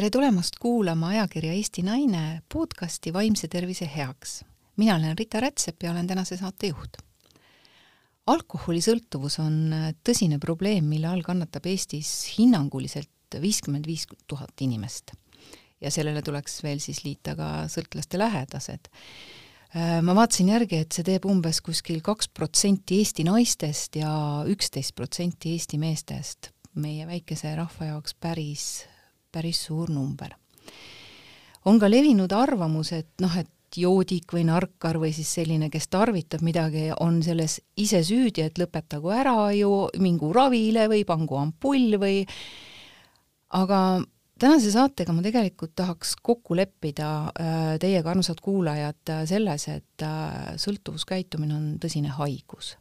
tere tulemast kuulama ajakirja Eesti Naine podcasti Vaimse tervise heaks. mina olen Rita Rätsep ja olen tänase saate juht. alkoholisõltuvus on tõsine probleem, mille all kannatab Eestis hinnanguliselt viiskümmend viis tuhat inimest. ja sellele tuleks veel siis liita ka sõltlaste lähedased. ma vaatasin järgi, et see teeb umbes kuskil kaks protsenti Eesti naistest ja üksteist protsenti Eesti meestest meie väikese rahva jaoks päris päris suur number. on ka levinud arvamus, et noh, et joodik või narkar või siis selline, kes tarvitab midagi, on selles ise süüdi, et lõpetagu ära ju, mingu ravile või pangu ampull või aga tänase saatega ma tegelikult tahaks kokku leppida äh, teiega, armsad kuulajad, selles, et äh, sõltuvuskäitumine on tõsine haigus.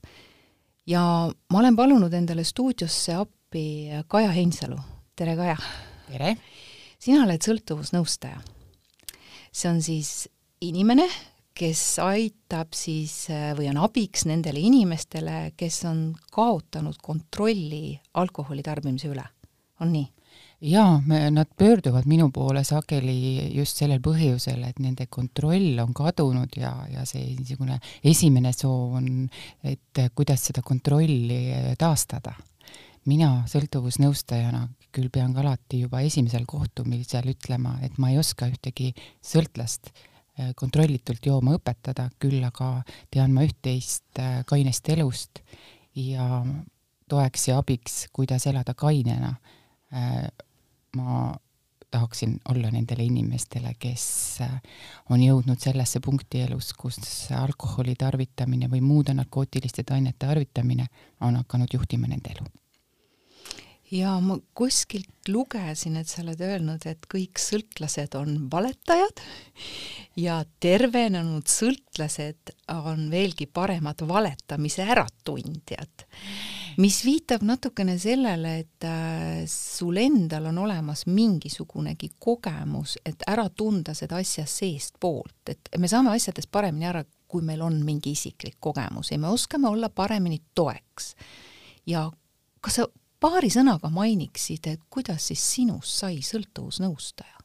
ja ma olen palunud endale stuudiosse appi Kaja Heinsalu, tere Kaja! Tere! sina oled sõltuvusnõustaja. see on siis inimene, kes aitab siis või on abiks nendele inimestele, kes on kaotanud kontrolli alkoholi tarbimise üle, on nii? jaa, nad pöörduvad minu poole sageli just sellel põhjusel, et nende kontroll on kadunud ja, ja see niisugune esimene soov on, et kuidas seda kontrolli taastada. mina sõltuvusnõustajana küll pean ka alati juba esimesel kohtumisel ütlema, et ma ei oska ühtegi sõltlast äh, kontrollitult jooma õpetada, küll aga tean ma üht-teist äh, kainest elust ja toeks ja abiks, kuidas elada kainena. Äh, ma tahaksin olla nendele inimestele, kes on jõudnud sellesse punkti elus, kus alkoholi tarvitamine või muude narkootiliste ainete tarvitamine on hakanud juhtima nende elu ja ma kuskilt lugesin, et sa oled öelnud, et kõik sõltlased on valetajad ja tervenenud sõltlased on veelgi paremad valetamise äratundjad. mis viitab natukene sellele, et äh, sul endal on olemas mingisugunegi kogemus, et ära tunda seda asja seestpoolt, et me saame asjadest paremini ära, kui meil on mingi isiklik kogemus ja me oskame olla paremini toeks. ja kas sa paari sõnaga mainiksid, et kuidas siis sinust sai sõltuvusnõustaja?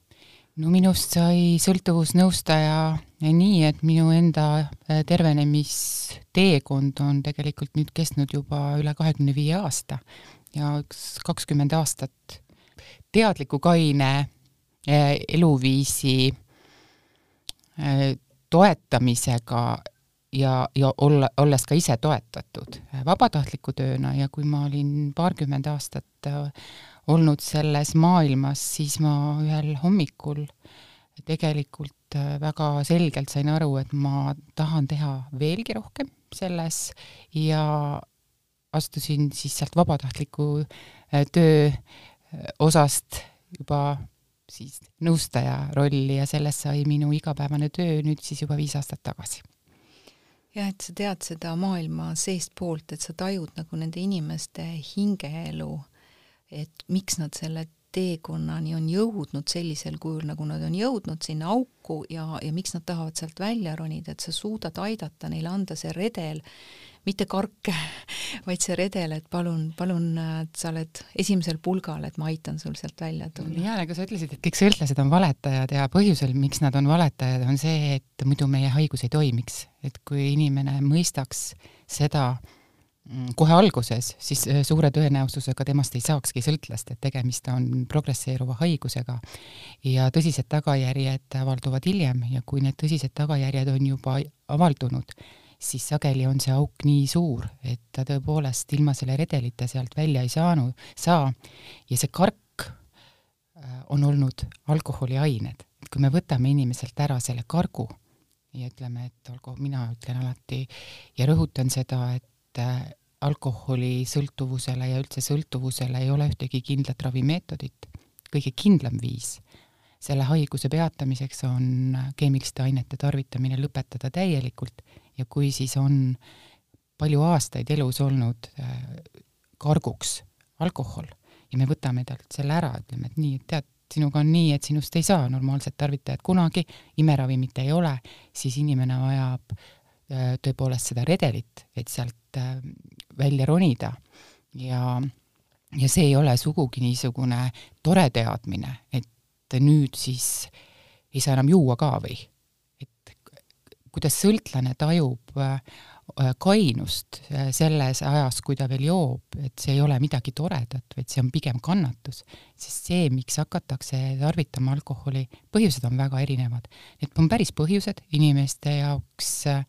no minust sai sõltuvusnõustaja nii, et minu enda äh, tervenemisteekond on tegelikult nüüd kestnud juba üle kahekümne viie aasta ja üks kakskümmend aastat teadliku kaine äh, eluviisi äh, toetamisega ja, ja olla, olles ka ise toetatud äh, vabatahtliku tööna. Ja kui ma olin paarkümmend aastat äh, olnud selles maailmas, siis ma ühel hommikul tegelikult äh, väga selgelt sain aru, et ma tahan teha veelgi rohkem selles ja astusin siis sealt vabatahtliku töö osast juba siis nõustaja rolli ja sellest sai minu igapäevane töö nüüd siis juba viis aastat tagasi jah, et sa tead seda maailma seestpoolt, et sa tajud nagu nende inimeste hingeelu, et miks nad selle teekonnani on jõudnud sellisel kujul, nagu nad on jõudnud sinna auku ja, ja miks nad tahavad sealt välja ronida, et sa suudad aidata neile anda see redel, mitte karke, vaid see redel, et palun, palun, et sa oled esimesel pulgal, et ma aitan sul sealt välja tulla. jaa, nagu sa ütlesid, et kõik sõltlased on valetajad ja põhjusel, miks nad on valetajad, on see, et muidu meie haigus ei toimiks. et kui inimene mõistaks seda mm, kohe alguses, siis äh, suure tõenäosusega temast ei saakski sõltlast, et tegemist on progresseeruva haigusega ja tõsised tagajärjed avalduvad hiljem ja kui need tõsised tagajärjed on juba avaldunud, siis sageli on see auk nii suur, et ta tõepoolest ilma selle redelita sealt välja ei saanud, saa ja see kark äh, on olnud alkoholiained. kui me võtame inimeselt ära selle kargu ja ütleme, et alkohol, mina ütlen alati ja rõhutan seda, et äh, alkoholisõltuvusele ja üldse sõltuvusele ei ole ühtegi kindlat ravimeetodit. kõige kindlam viis selle haiguse peatamiseks on keemiliste ainete tarvitamine lõpetada täielikult ja kui siis on palju aastaid elus olnud äh, karguks alkohol ja me võtame talt selle ära, ütleme, et nii, et tead, sinuga on nii, et sinust ei saa normaalset tarvitajat kunagi, imeravimit ei ole, siis inimene vajab äh, tõepoolest seda redelit, et sealt äh, välja ronida ja, ja see ei ole sugugi niisugune tore teadmine, et nüüd siis ei saa enam juua ka või? Kuidas sõltlane tajub äh, kainust äh, selles ajas, kui ta veel joob, et see ei ole midagi toredat, vaid see on pigem kannatus. sest see, miks hakatakse tarvitama alkoholi, põhjused on väga erinevad. Need on päris põhjused inimeste jaoks, äh,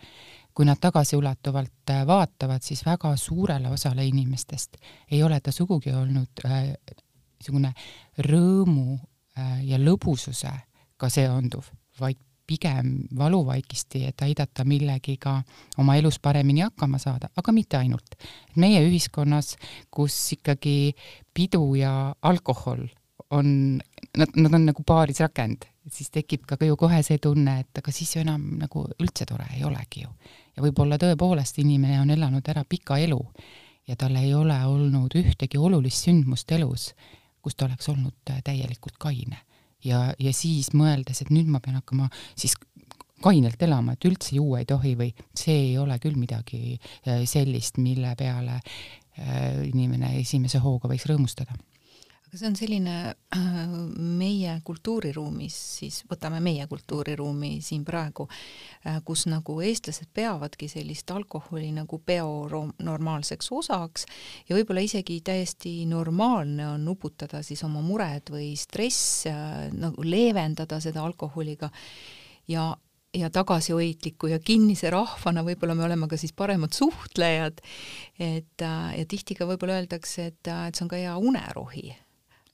kui nad tagasiulatuvalt äh, vaatavad, siis väga suurele osale inimestest ei ole ta sugugi olnud niisugune rõõmu ja lõbususega seonduv, vaid pigem valuvaigisti, et aidata millegiga oma elus paremini hakkama saada, aga mitte ainult. meie ühiskonnas, kus ikkagi pidu ja alkohol on, nad, nad on nagu paarisrakend, siis tekib ka ju kohe see tunne, et aga siis ju enam nagu üldse tore ei olegi ju. ja võib-olla tõepoolest inimene on elanud ära pika elu ja tal ei ole olnud ühtegi olulist sündmust elus, kus ta oleks olnud täielikult kaine ja, ja siis mõeldes, et nüüd ma pean hakkama siis kainelt elama, et üldse juua ei tohi või see ei ole küll midagi äh, sellist, mille peale äh, inimene esimese hooga võiks rõõmustada aga see on selline äh, meie kultuuriruumis, siis võtame meie kultuuriruumi siin praegu, äh, kus nagu eestlased peavadki sellist alkoholi nagu peo normaalseks osaks ja võib-olla isegi täiesti normaalne on nuputada siis oma mured või stress, äh, nagu leevendada seda alkoholiga ja ja tagasihoidliku ja kinnise rahvana võib-olla me oleme ka siis paremad suhtlejad, et ja tihti ka võib-olla öeldakse, et, et see on ka hea unerohi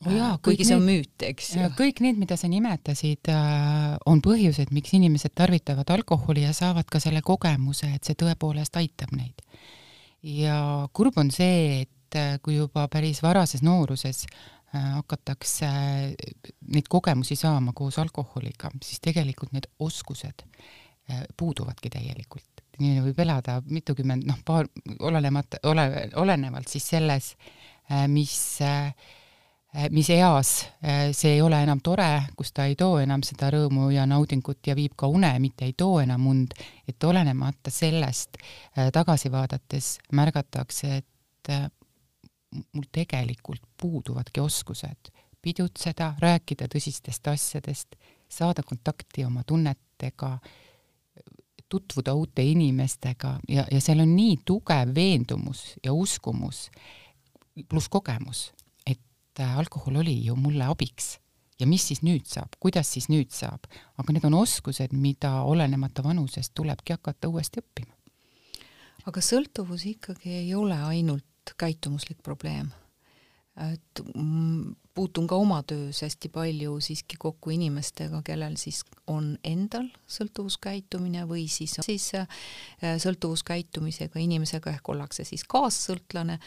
oh jaa, kuigi see on müüt, eks ju. kõik need, mida sa nimetasid, äh, on põhjused, miks inimesed tarvitavad alkoholi ja saavad ka selle kogemuse, et see tõepoolest aitab neid. ja kurb on see, et äh, kui juba päris varases nooruses äh, hakatakse neid kogemusi saama koos alkoholiga, siis tegelikult need oskused puuduvadki täielikult. inimene võib elada mitukümmend, noh, paar, olenemata, ole, olenevalt siis selles, mis äh, mis eas eh, see ei ole enam tore, kus ta ei too enam seda rõõmu ja naudingut ja viib ka une, mitte ei too enam und, et olenemata sellest eh, tagasi vaadates märgatakse, et mul tegelikult puuduvadki oskused. Pidutseda, rääkida tõsistest asjadest, saada kontakti oma tunnetega, tutvuda uute inimestega ja, ja seal on nii tugev veendumus ja uskumus pluss kogemus et äh, alkohol oli ju mulle abiks ja mis siis nüüd saab, kuidas siis nüüd saab, aga need on oskused, mida olenemata vanusest tulebki hakata uuesti õppima. aga sõltuvus ikkagi ei ole ainult käitumuslik probleem. et puutun ka oma töös hästi palju siiski kokku inimestega, kellel siis on endal sõltuvuskäitumine või siis, siis äh, sõltuvuskäitumisega inimesega ehk ollakse siis kaassõltlane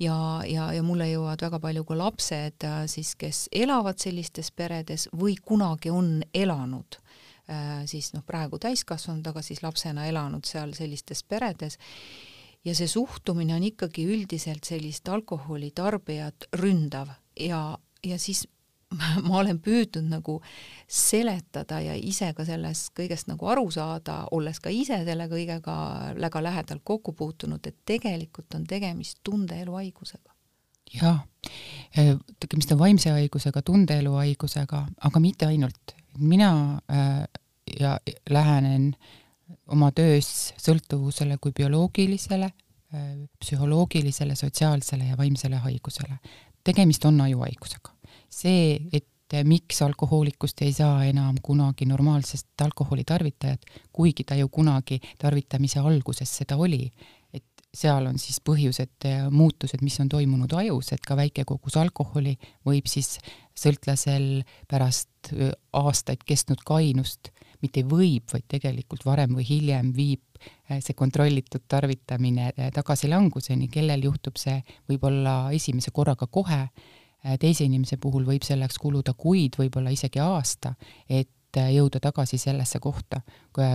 ja, ja, ja mulle jõuavad väga palju ka lapsed äh, siis, kes elavad sellistes peredes või kunagi on elanud äh, siis noh, praegu täiskasvanud, aga siis lapsena elanud seal sellistes peredes. Ja see suhtumine on ikkagi üldiselt sellist alkoholitarbijat ründav ja, ja siis ma olen püüdnud nagu seletada ja ise ka sellest kõigest nagu aru saada, olles ka ise selle kõigega väga lähedalt kokku puutunud, et tegelikult on tegemist tundeelu haigusega. jaa, tegemist on vaimse haigusega, tundeelu haigusega, aga mitte ainult. mina äh, ja lähenen oma töös sõltuvusele kui bioloogilisele äh,, psühholoogilisele, sotsiaalsele ja vaimsele haigusele. tegemist on ajuhaigusega see, et miks alkohoolikust ei saa enam kunagi normaalsest alkoholitarvitajat, kuigi ta ju kunagi tarvitamise alguses seda oli, et seal on siis põhjused, muutused, mis on toimunud ajus, et ka väike kogus alkoholi võib siis sõltlasel pärast aastaid kestnud kainust mitte võib, vaid tegelikult varem või hiljem viib see kontrollitud tarvitamine tagasilanguseni, kellel juhtub see võib-olla esimese korraga kohe Äh, teise inimese puhul võib selleks kuluda kuid, võib-olla isegi aasta, et äh, jõuda tagasi sellesse kohta,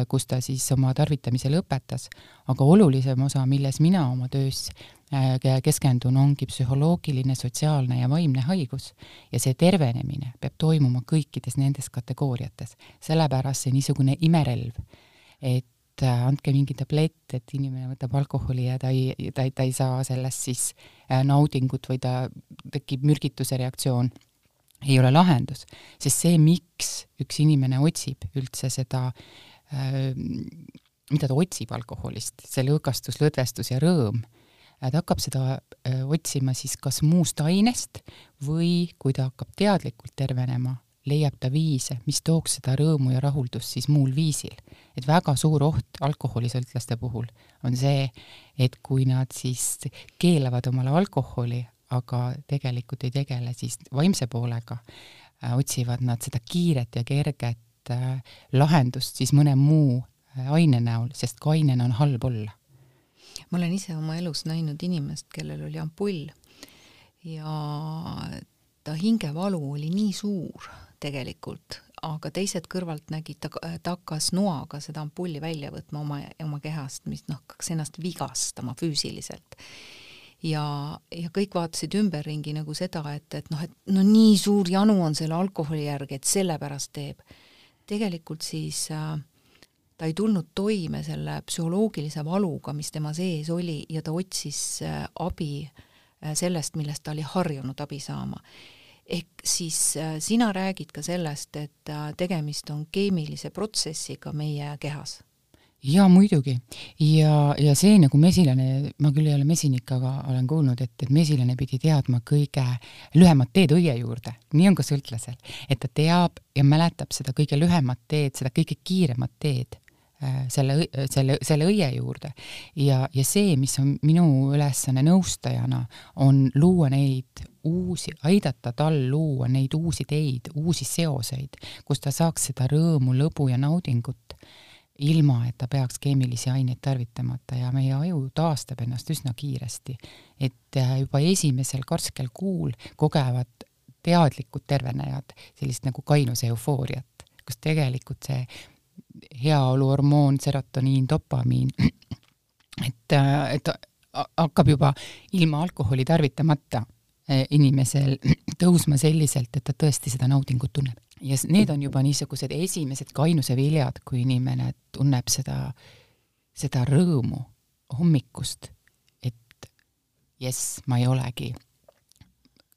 kus ta siis oma tarvitamise lõpetas. aga olulisem osa, milles mina oma töös äh, keskendun, ongi psühholoogiline, sotsiaalne ja vaimne haigus. ja see tervenemine peab toimuma kõikides nendes kategooriates, sellepärast see niisugune imerelv, et et äh, andke mingi tablett, et inimene võtab alkoholi ja ta ei, ta ei, ta ei saa sellest siis äh, naudingut või ta tekib mürgituse reaktsioon. ei ole lahendus, sest see, miks üks inimene otsib üldse seda äh, mida ta otsib alkoholist, see lõõgastus, lõdvestus ja rõõm, ta hakkab seda äh, otsima siis kas muust ainest või kui ta hakkab teadlikult tervenema, leiab ta viise, mis tooks seda rõõmu ja rahuldust siis muul viisil. Et väga suur oht alkoholisõltlaste puhul on see, et kui nad siis keelavad omale alkoholi, aga tegelikult ei tegele siis vaimse poolega, äh, otsivad nad seda kiiret ja kerget äh, lahendust siis mõne muu aine näol, sest ka ainena on halb olla. ma olen ise oma elus näinud inimest, kellel oli ampull ja ta hingevalu oli nii suur tegelikult, aga teised kõrvalt nägid, ta, ta hakkas noaga seda ampulli välja võtma oma, oma kehast, mis noh, hakkas ennast vigastama füüsiliselt. ja, ja kõik vaatasid ümberringi nagu seda, et, et noh, et no nii suur janu on selle alkoholi järgi, et sellepärast teeb. tegelikult siis äh, ta ei tulnud toime selle psühholoogilise valuga, mis tema sees oli ja ta otsis äh, abi äh, sellest, millest ta oli harjunud abi saama. Ehk siis äh, sina räägid ka sellest, et tegemist on keemilise protsessiga meie kehas jaa, muidugi. ja, ja see nagu mesilane, ma küll ei ole mesinik, aga olen kuulnud, et, et mesilane pidi teadma kõige lühemat teed õie juurde. nii on ka sõltlasel. et ta teab ja mäletab seda kõige lühemat teed, seda kõige kiiremat teed Äh, selle, selle, selle õie juurde. ja, ja see, mis on minu ülesanne nõustajana, on luua neid uusi, aidata tal luua neid uusi teid, uusi seoseid, kus ta saaks seda rõõmu, lõbu ja naudingut, ilma et ta peaks keemilisi aineid tarvitamata ja meie aju taastab ennast üsna kiiresti. et äh, juba esimesel karskel kuul kogevad teadlikud tervenejad sellist nagu kainuse eufooriat, kus tegelikult see heaoluhormoon, serotoniin, dopamiin, et, et hakkab juba ilma alkoholi tarvitamata inimesel tõusma selliselt, et ta tõesti seda naudingut tunneb. ja need on juba niisugused esimesed kainuse viljad, kui inimene tunneb seda, seda rõõmu hommikust, et jess, ma ei olegi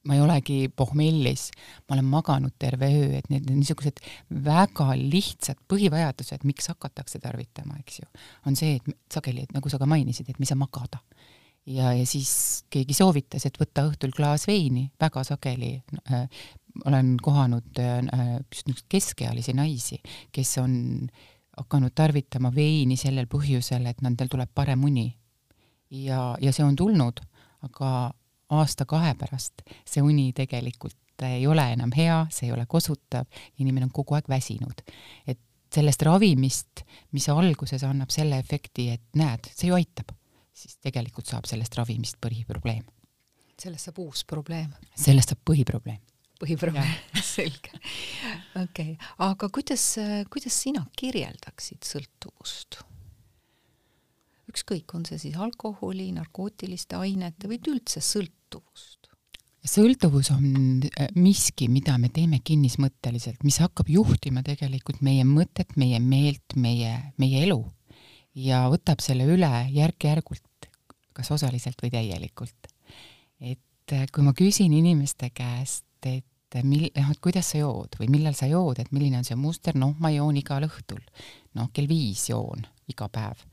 ma ei olegi pohmellis, ma olen maganud terve öö, et need niisugused väga lihtsad põhivajadused, miks hakatakse tarvitama, eks ju, on see, et sageli, et nagu sa ka mainisid, et me ei saa magada. Ja, ja siis keegi soovitas, et võta õhtul klaas veini, väga sageli äh, olen kohanud äh, just niisuguseid keskealisi naisi, kes on hakanud tarvitama veini sellel põhjusel, et nendel tuleb parem uni. ja, ja see on tulnud, aga aasta-kahe pärast see uni tegelikult ei ole enam hea, see ei ole kosutav, inimene on kogu aeg väsinud. et sellest ravimist, mis alguses annab selle efekti, et näed, see ju aitab, siis tegelikult saab sellest ravimist põhiprobleem. sellest saab uus probleem? sellest saab põhiprobleem. põhiprobleem, selge. okei okay., aga kuidas, kuidas sina kirjeldaksid sõltuvust? ükskõik, on see siis alkoholi, narkootiliste ainete või üldse sõltuvust? sõltuvus on äh, miski, mida me teeme kinnismõtteliselt, mis hakkab juhtima tegelikult meie mõtet, meie meelt, meie, meie elu ja võtab selle üle järk-järgult, kas osaliselt või täielikult. et äh, kui ma küsin inimeste käest, et mil-, noh, et kuidas sa jood või millal sa jood, et milline on see muster, noh, ma joon igal õhtul. noh, kell viis joon iga päev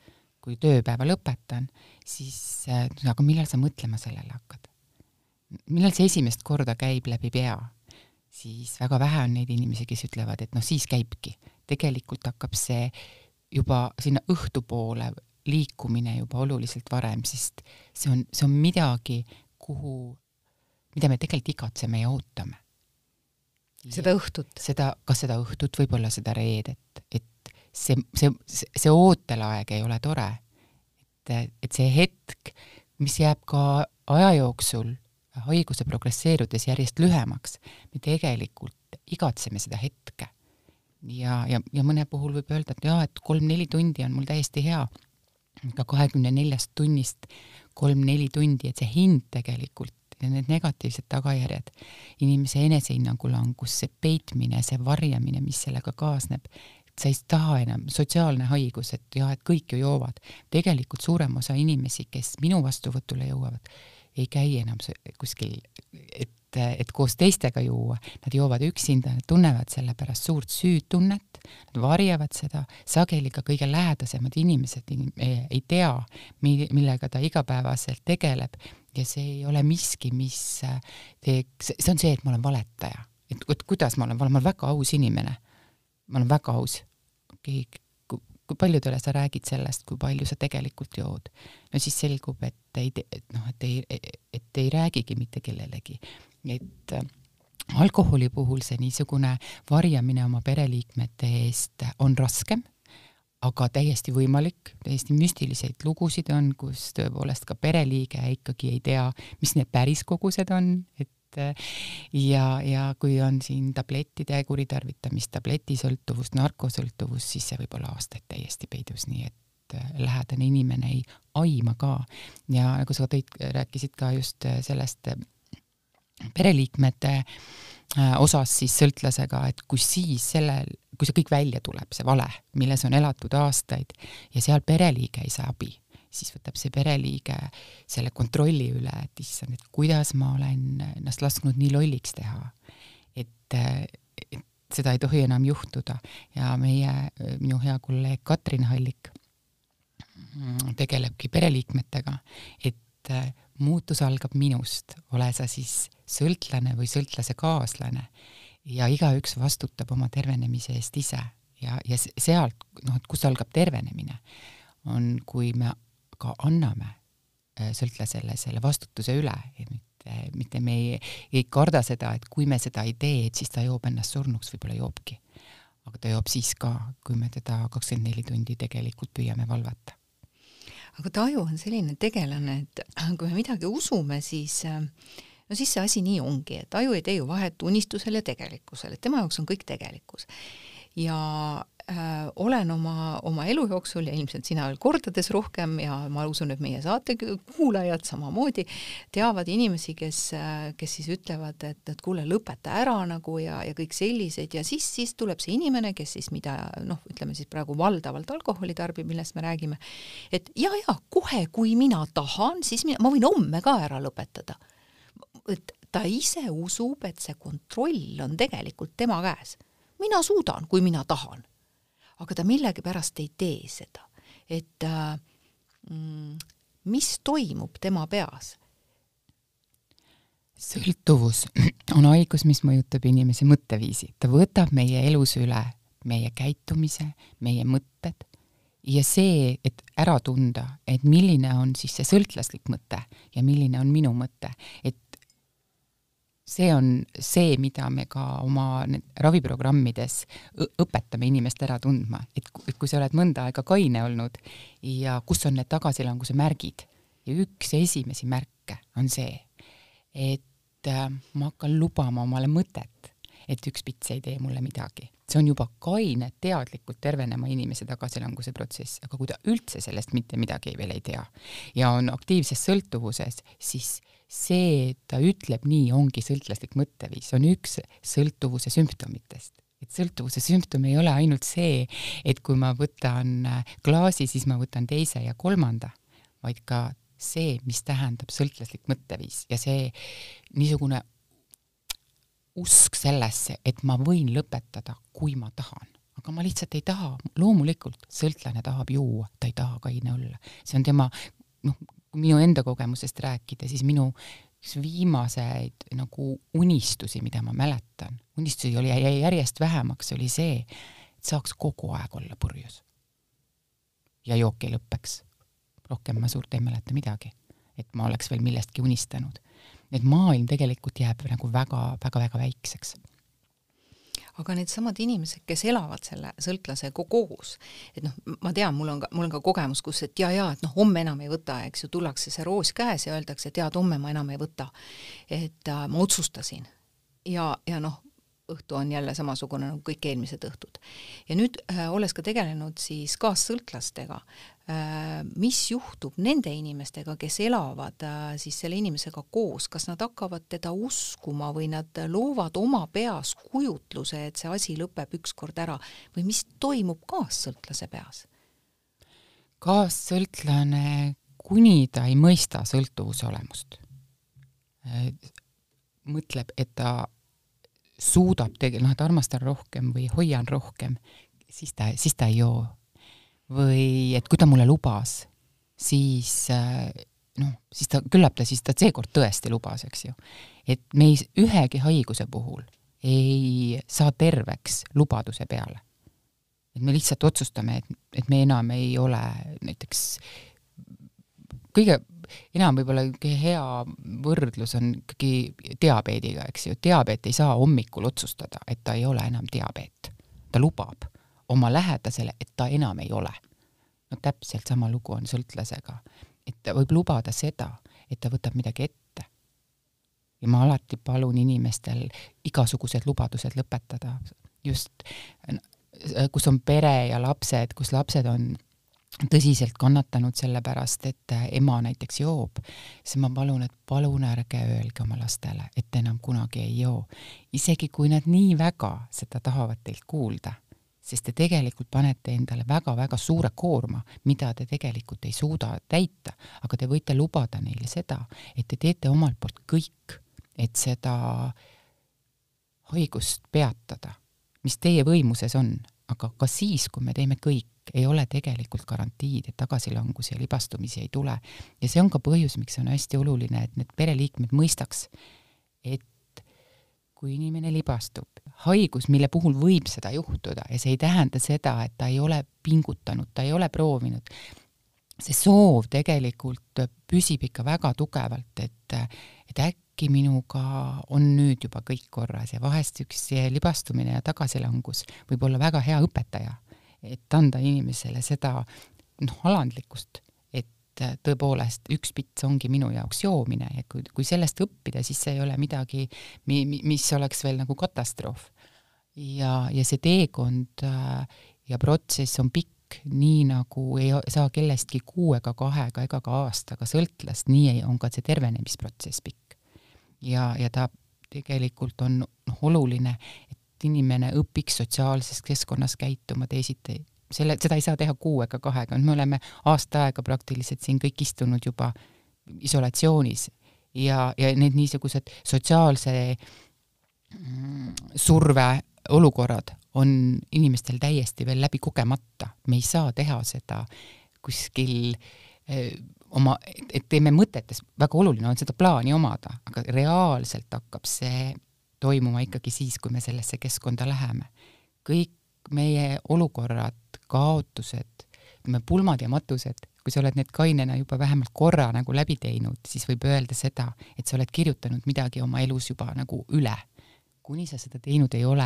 kui tööpäeva lõpetan, siis äh, aga millal sa mõtlema sellele hakkad? millal see esimest korda käib läbi pea? siis väga vähe on neid inimesi, kes ütlevad, et noh, siis käibki. tegelikult hakkab see juba sinna õhtupoole liikumine juba oluliselt varem, sest see on, see on midagi, kuhu, mida me tegelikult igatseme ja ootame. seda õhtut? seda, kas seda õhtut, võib-olla seda reedet, et see, see, see ootelaeg ei ole tore. et, et see hetk, mis jääb ka aja jooksul haiguse progresseerudes järjest lühemaks, me tegelikult igatseme seda hetke. ja, ja, ja mõne puhul võib öelda, et jaa, et kolm-neli tundi on mul täiesti hea, aga kahekümne neljast tunnist kolm-neli tundi, et see hind tegelikult ja need negatiivsed tagajärjed, inimese enesehinnangu langus, see peitmine, see varjamine, mis sellega kaasneb, sa ei taha enam, sotsiaalne haigus, et jah, et kõik ju joovad. tegelikult suurem osa inimesi, kes minu vastuvõtule jõuavad, ei käi enam kuskil, et, et koos teistega juua, nad joovad üksinda, nad tunnevad selle pärast suurt süütunnet, nad varjavad seda, sageli ka kõige lähedasemad inimesed ei tea, millega ta igapäevaselt tegeleb ja see ei ole miski, mis teeks, see on see, et ma olen valetaja. et, et kuidas ma olen, ma olen väga aus inimene. ma olen väga aus. keegi kui paljudele sa räägid sellest, kui palju sa tegelikult jood, no siis selgub, et ei, noh, et ei, et ei räägigi mitte kellelegi. et äh, alkoholi puhul see niisugune varjamine oma pereliikmete eest on raskem, aga täiesti võimalik, täiesti müstiliseid lugusid on, kus tõepoolest ka pereliige ikkagi ei tea, mis need päris kogused on, et et ja, ja kui on siin tablettide kuritarvitamist, tabletisõltuvust, narkosõltuvust, siis see võib olla aastaid täiesti peidus, nii et äh, lähedane inimene ei aima ka. ja nagu sa tõid, rääkisid ka just äh, sellest äh, pereliikmete osas siis sõltlasega, et kui siis sellel, kui see kõik välja tuleb, see vale, milles on elatud aastaid ja seal pereliige ei saa abi siis võtab see pereliige selle kontrolli üle, et issand, et kuidas ma olen ennast lasknud nii lolliks teha. et, et seda ei tohi enam juhtuda. Ja meie, minu hea kolleeg Katrin Hallik tegelebki pereliikmetega, et muutus algab minust, ole sa siis sõltlane või sõltlase kaaslane. Ja igaüks vastutab oma tervenemise eest ise. Ja, ja sealt, noh, et kus algab tervenemine, on, kui me ka anname äh, sõltlasele selle vastutuse üle, mitte, mitte me ei, ei karda seda, et kui me seda ei tee, et siis ta joob ennast surnuks, võib-olla joobki. aga ta joob siis ka, kui me teda kakskümmend neli tundi tegelikult püüame valvata. aga taju on selline tegelane, et kui me midagi usume, siis no siis see asi nii ongi, et aju ei tee ju vahet unistusel ja tegelikkusel, et tema jaoks on kõik tegelikkus. ja äh, olen oma, oma elu jooksul ja ilmselt sina veel kordades rohkem ja ma usun, et meie saate kuulajad samamoodi teavad inimesi, kes, kes siis ütlevad, et, et kuule, lõpeta ära nagu ja, ja kõik sellised ja siis, siis tuleb see inimene, kes siis mida noh, ütleme siis praegu valdavalt alkoholi tarbib, millest me räägime, et ja, ja kohe, kui mina tahan, siis mina, ma võin homme ka ära lõpetada. et ta ise usub, et see kontroll on tegelikult tema käes. mina suudan, kui mina tahan aga ta millegipärast ei tee seda. et äh, mm, mis toimub tema peas? sõltuvus on haigus, mis mõjutab inimese mõtteviisi, ta võtab meie elus üle meie käitumise, meie mõtted ja see, et ära tunda, et milline on siis see sõltlaslik mõte ja milline on minu mõte, et see on see, mida me ka oma raviprogrammides õpetame inimest ära tundma, et kui sa oled mõnda aega kaine olnud ja kus on need tagasilanguse märgid ja üks esimesi märke on see, et äh, ma hakkan lubama omale mõtet, et üks pits ei tee mulle midagi. See on juba kaine, teadlikult tervenema inimese tagasilanguse protsess, aga kui ta üldse sellest mitte midagi veel ei tea ja on aktiivses sõltuvuses, siis see, et ta ütleb nii, ongi sõltlaslik mõtteviis, on üks sõltuvuse sümptomitest. Et sõltuvuse sümptom ei ole ainult see, et kui ma võtan klaasi, siis ma võtan teise ja kolmanda, vaid ka see, mis tähendab sõltlaslik mõtteviis. Ja see niisugune usk sellesse, et ma võin lõpetada, kui ma tahan. aga ma lihtsalt ei taha, loomulikult sõltlane tahab juua, ta ei taha kaine olla. see on tema, noh, kui minu enda kogemusest rääkida, siis minu üks viimaseid nagu unistusi, mida ma mäletan, unistusi oli jäi järjest vähemaks, oli see, et saaks kogu aeg olla purjus. ja jook ei lõpeks. rohkem ma suurt ei mäleta midagi, et ma oleks veel millestki unistanud. Et maailm tegelikult jääb nagu väga-väga-väga väikseks aga needsamad inimesed, kes elavad selle sõltlasega koos, et noh, ma tean, mul on ka, mul on ka kogemus, kus et ja-ja, et noh, homme enam ei võta, eks ju, tullakse see roos käes ja öeldakse, tead, homme ma enam ei võta. et äh, ma otsustasin. ja, ja noh, õhtu on jälle samasugune nagu kõik eelmised õhtud. ja nüüd äh, olles ka tegelenud siis kaassõltlastega mis juhtub nende inimestega, kes elavad äh, siis selle inimesega koos, kas nad hakkavad teda uskuma või nad loovad oma peas kujutluse, et see asi lõpeb ükskord ära või mis toimub kaassõltlase peas? kaassõltlane, kuni ta ei mõista sõltuvuse olemust äh, mõtleb, et ta suudab tegelikult, noh, et armastan rohkem või hoian rohkem, siis ta, siis ta ei joo. Või et kui ta mulle lubas, siis äh, noh, siis ta, küllap ta siis, ta seekord tõesti lubas, eks ju. et me ei, ühegi haiguse puhul ei saa terveks lubaduse peale. et me lihtsalt otsustame, et, et me enam ei ole näiteks kõige enam võib-olla hea võrdlus on ikkagi diabeediga, eks ju, diabeet ei saa hommikul otsustada, et ta ei ole enam diabeet. ta lubab oma lähedasele, et ta enam ei ole. no täpselt sama lugu on sõltlasega. et ta võib lubada seda, et ta võtab midagi ette. ja ma alati palun inimestel igasugused lubadused lõpetada, just kus on pere ja lapsed, kus lapsed on tõsiselt kannatanud selle pärast, et ema näiteks joob, siis ma palun, et palun ärge öelge oma lastele, et te enam kunagi ei joo. isegi kui nad nii väga seda tahavad teilt kuulda, sest te tegelikult panete endale väga-väga suure koorma, mida te tegelikult ei suuda täita, aga te võite lubada neile seda, et te teete omalt poolt kõik, et seda haigust peatada, mis teie võimuses on, aga ka siis, kui me teeme kõik, ei ole tegelikult garantiid, et tagasilangusi ja libastumisi ei tule. ja see on ka põhjus, miks on hästi oluline, et need pereliikmed mõistaks, et kui inimene libastub, haigus, mille puhul võib seda juhtuda ja see ei tähenda seda, et ta ei ole pingutanud, ta ei ole proovinud, see soov tegelikult püsib ikka väga tugevalt, et, et äkki minuga on nüüd juba kõik korras ja vahest üks libastumine ja tagasilangus võib olla väga hea õpetaja et anda inimesele seda noh, alandlikkust, et tõepoolest üks pits ongi minu jaoks joomine ja kui, kui sellest õppida, siis see ei ole midagi, mi-, mis oleks veel nagu katastroof. ja, ja see teekond äh, ja protsess on pikk, nii nagu ei saa kellestki kuu ega kahega ega ka aastaga sõltlast, nii on ka see tervenemisprotsess pikk. ja, ja ta tegelikult on noh, oluline, et inimene õpiks sotsiaalses keskkonnas käituma teisiti. Selle, seda ei saa teha kuu ega kahega, me oleme aasta aega praktiliselt siin kõik istunud juba isolatsioonis ja, ja need niisugused sotsiaalse mm, surve olukorrad on inimestel täiesti veel läbi kogemata, me ei saa teha seda kuskil oma, et teeme mõtetes, väga oluline on seda plaani omada, aga reaalselt hakkab see toimuma ikkagi siis, kui me sellesse keskkonda läheme. kõik meie olukorrad, kaotused, ütleme pulmad ja matused, kui sa oled need kainena juba vähemalt korra nagu läbi teinud, siis võib öelda seda, et sa oled kirjutanud midagi oma elus juba nagu üle. kuni sa seda teinud ei ole,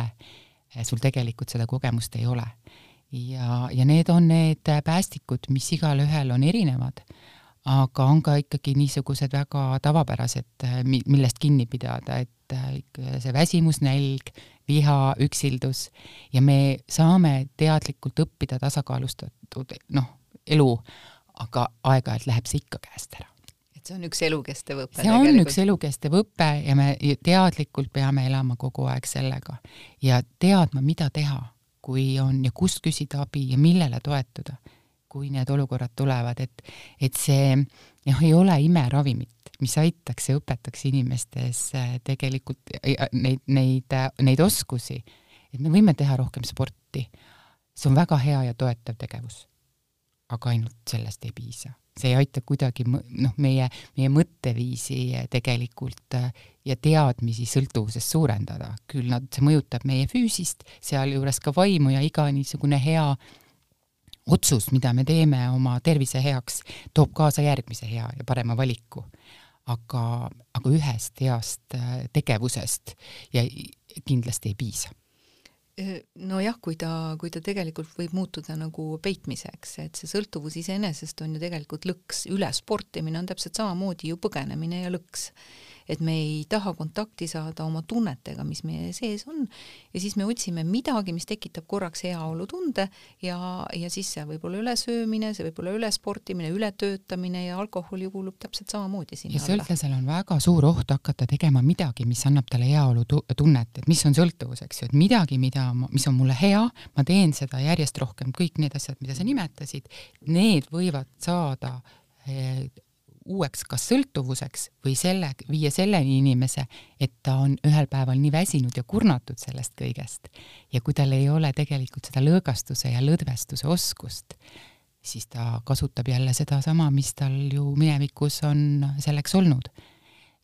eh, sul tegelikult seda kogemust ei ole. ja, ja need on need päästikud, mis igalühel on erinevad aga on ka ikkagi niisugused väga tavapärased, eh, millest kinni pidada, et eh, see väsimus, nälg, viha, üksildus ja me saame teadlikult õppida tasakaalustatud noh, elu, aga aeg-ajalt läheb see ikka käest ära. et see on üks elukestev õpe? see on tegelikult. üks elukestev õpe ja me teadlikult peame elama kogu aeg sellega ja teadma, mida teha, kui on ja kust küsida abi ja millele toetuda kui need olukorrad tulevad, et, et see noh, ei ole imeravimit, mis aitaks ja õpetaks inimestes äh, tegelikult neid, neid, neid oskusi. et me võime teha rohkem sporti, see on väga hea ja toetav tegevus. aga ainult sellest ei piisa, see ei aita kuidagi noh, meie, meie mõtteviisi tegelikult äh, ja teadmisi sõltuvusest suurendada, küll nad, see mõjutab meie füüsist, sealjuures ka vaimu ja iga niisugune hea otsus, mida me teeme oma tervise heaks, toob kaasa järgmise hea ja parema valiku. aga, aga ühest heast äh, tegevusest ja kindlasti ei piisa. Nojah, kui ta, kui ta tegelikult võib muutuda nagu peitmiseks, et see sõltuvus iseenesest on ju tegelikult lõks, ülesportimine on täpselt samamoodi ju põgenemine ja lõks et me ei taha kontakti saada oma tunnetega, mis meie sees on, ja siis me otsime midagi, mis tekitab korraks heaolutunde ja, ja siis see võib olla ülesöömine, see võib olla ülesportimine, ületöötamine ja alkohol ju kuulub täpselt samamoodi sinna ja sõltlasel on väga suur oht hakata tegema midagi, mis annab talle heaolutunnet, et mis on sõltuvus, eks ju, et midagi, mida, mis on mulle hea, ma teen seda järjest rohkem, kõik need asjad, mida sa nimetasid, need võivad saada eh, uueks kas sõltuvuseks või selle, viia selleni inimese, et ta on ühel päeval nii väsinud ja kurnatud sellest kõigest ja kui tal ei ole tegelikult seda lõõgastuse ja lõdvestuse oskust, siis ta kasutab jälle sedasama, mis tal ju minevikus on selleks olnud.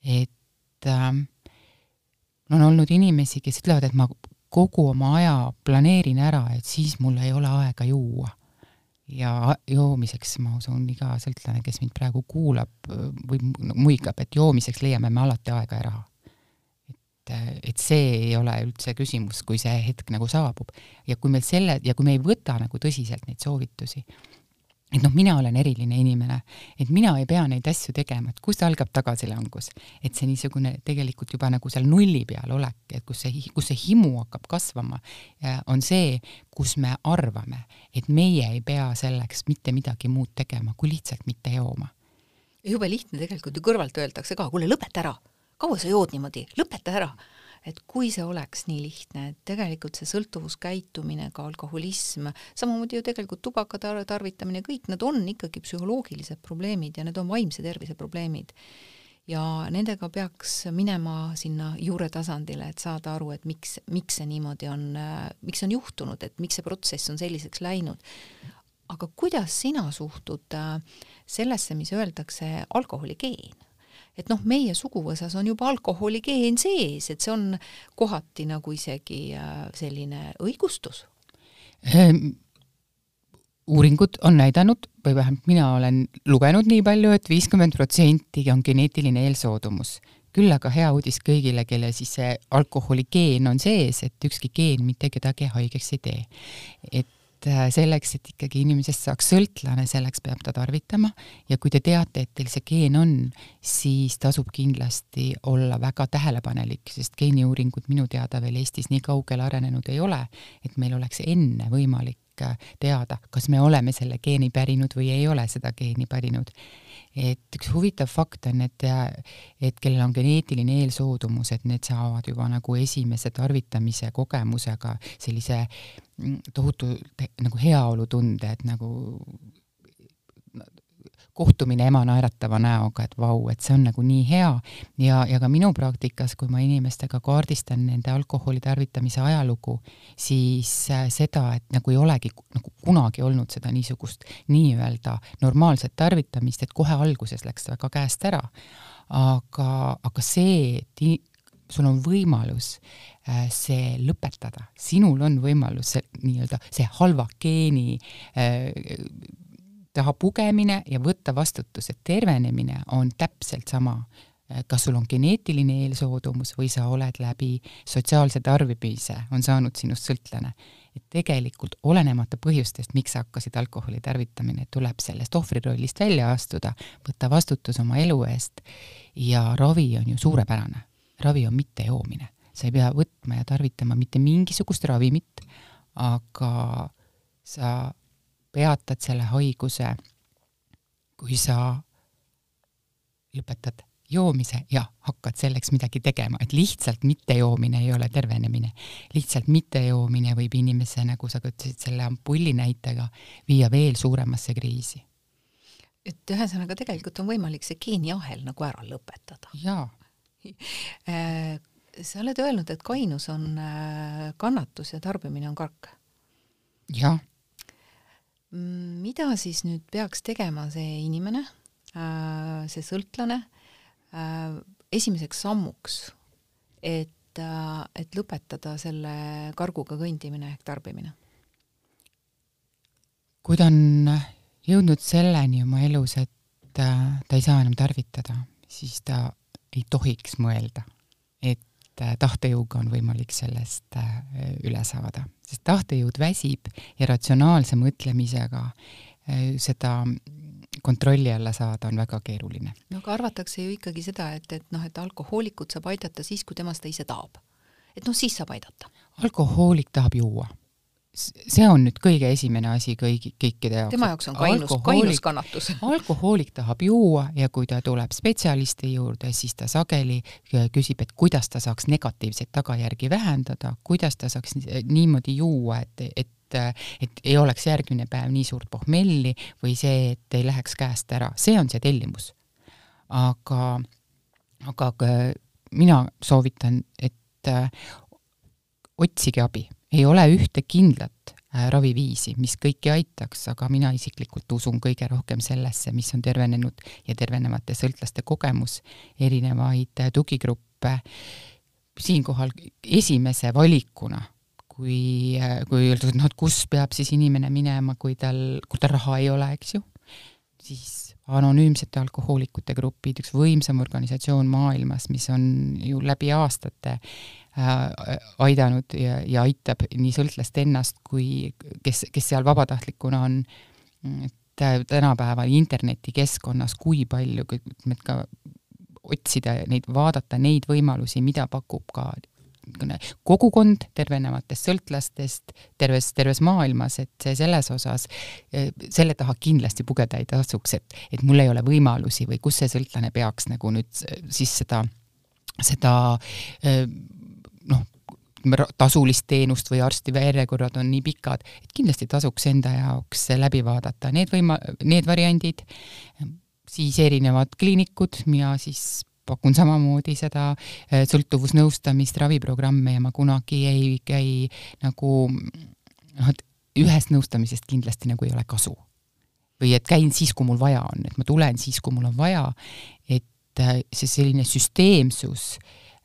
et äh, on olnud inimesi, kes ütlevad, et ma kogu oma aja planeerin ära, et siis mul ei ole aega juua ja joomiseks ma usun, iga sõltlane, kes mind praegu kuulab või muigab, et joomiseks leiame me alati aega ja raha. et, et see ei ole üldse küsimus, kui see hetk nagu saabub. ja kui meil selle, ja kui me ei võta nagu tõsiselt neid soovitusi, et noh, mina olen eriline inimene, et mina ei pea neid asju tegema, et kust algab tagasilangus. et see niisugune tegelikult juba nagu seal nulli peal olek, et kus see, kus see himu hakkab kasvama, on see, kus me arvame, et meie ei pea selleks mitte midagi muud tegema, kui lihtsalt mitte jooma. jube lihtne tegelikult ju kõrvalt öeldakse ka, kuule lõpeta ära, kaua sa jood niimoodi, lõpeta ära et kui see oleks nii lihtne, et tegelikult see sõltuvuskäitumine, ka alkoholism, samamoodi ju tegelikult tubaka tarvitamine, kõik need on ikkagi psühholoogilised probleemid ja need on vaimse tervise probleemid. ja nendega peaks minema sinna juuretasandile, et saada aru, et miks, miks see niimoodi on, miks on juhtunud, et miks see protsess on selliseks läinud. aga kuidas sina suhtud äh, sellesse, mis öeldakse alkoholigeen? Et noh, meie suguvõsas on juba alkoholigeen sees, et see on kohati nagu isegi äh, selline õigustus ehm,. uuringud on näidanud või vähemalt mina olen lugenud nii palju et, et viiskümmend protsenti on geneetiline eelsoodumus küll aga hea uudis kõigile, kelle siis see alkoholigeen on sees, et ükski geen mitte kedagi haigeks ei tee. et et äh, selleks, et ikkagi inimesest saaks sõltlane, selleks peab ta tarvitama. Ja kui te teate, et teil see geen on, siis tasub kindlasti olla väga tähelepanelik, sest geeniuuringud minu teada veel Eestis nii kaugele arenenud ei ole, et meil oleks enne võimalik äh, teada, kas me oleme selle geeni pärinud või ei ole seda geeni pärinud et üks huvitav fakt on, et, et kellel on geneetiline eelsoodumus, et need saavad juba nagu esimese tarvitamise kogemusega sellise mm, tohutu nagu heaolutunde, et nagu kohtumine ema naeratava näoga, et vau, et see on nagu nii hea ja, ja ka minu praktikas, kui ma inimestega kaardistan nende alkoholi tarvitamise ajalugu, siis äh, seda, et nagu ei olegi nagu kunagi olnud seda niisugust nii-öelda normaalset tarvitamist, et kohe alguses läks väga käest ära. aga, aga see, et sul on võimalus äh, see lõpetada, sinul on võimalus see nii-öelda see halva geeni äh, taha pugemine ja võtta vastutus, et tervenemine on täpselt sama, kas sul on geneetiline eelsoodumus või sa oled läbi sotsiaalse tarbimise, on saanud sinust sõltlane. et tegelikult olenemata põhjustest, miks sa hakkasid alkoholi tarvitamine, tuleb sellest ohvrirollist välja astuda, võtta vastutus oma elu eest ja ravi on ju suurepärane. ravi on mittejoomine, sa ei pea võtma ja tarvitama mitte mingisugust ravimit, aga sa peatad selle haiguse, kui sa lõpetad joomise ja hakkad selleks midagi tegema, et lihtsalt mittejoomine ei ole tervenemine. lihtsalt mittejoomine võib inimese, nagu sa ka ütlesid selle ampulli näitega, viia veel suuremasse kriisi. et ühesõnaga tegelikult on võimalik see geeniahel nagu ära lõpetada. jaa äh, sa oled öelnud, et kainus on äh, kannatus ja tarbimine on kark. jah mida siis nüüd peaks tegema see inimene, äh, see sõltlane, äh, esimeseks sammuks, et, äh, et lõpetada selle karguga kõndimine ehk tarbimine? kui ta on jõudnud selleni oma elus, et ta ei saa enam tarvitada, siis ta ei tohiks mõelda, et tahtejõuga on võimalik sellest üle saada sest tahtejõud väsib ja ratsionaalse mõtlemisega äh, seda kontrolli alla saada on väga keeruline. no aga arvatakse ju ikkagi seda, et, et noh, et alkohoolikut saab aidata siis, kui temast ta ise tahab. et noh, siis saab aidata. alkohoolik tahab juua see on nüüd kõige esimene asi kõigi, kõikide jaoks. tema jaoks on kainus, kainus kannatus. alkohoolik tahab juua ja kui ta tuleb spetsialisti juurde, siis ta sageli küsib, et kuidas ta saaks negatiivseid tagajärgi vähendada, kuidas ta saaks niimoodi juua, et, et et ei oleks järgmine päev nii suurt pohmelli või see, et ei läheks käest ära, see on see tellimus. Aga, aga mina soovitan, et äh, otsige abi, ei ole ühte kindlat äh, raviviisi, mis kõiki aitaks, aga mina isiklikult usun kõige rohkem sellesse, mis on tervenenud ja tervenevate sõltlaste kogemus, erinevaid äh, tugigruppe, siinkohal esimese valikuna, kui, kui öelda, et noh, et kus peab siis inimene minema, kui tal, kui tal raha ei ole, eks ju, siis anonüümsete alkohoolikute grupid, üks võimsam organisatsioon maailmas, mis on ju läbi aastate äh, aidanud ja, ja aitab nii sõltlast ennast kui kes, kes seal vabatahtlikuna on, et tänapäeval internetikeskkonnas, kui palju, ütleme, et ka otsida neid, vaadata neid võimalusi, mida pakub ka kogukond tervenevatest sõltlastest terves, terves maailmas, et see selles osas, eh, selle taha kindlasti pugeda ei tasuks, et, et mul ei ole võimalusi või kus see sõltlane peaks nagu nüüd siis seda, seda eh, noh, tasulist teenust või arsti järjekorrad on nii pikad, et kindlasti tasuks enda jaoks läbi vaadata. Need võima-, need variandid, siis erinevad kliinikud, mina siis pakun samamoodi seda äh, sõltuvusnõustamist, raviprogramme ja ma kunagi ei käi nagu noh, et ühest nõustamisest kindlasti nagu ei ole kasu. või et käin siis, kui mul vaja on, et ma tulen siis, kui mul on vaja, et äh, see selline süsteemsus,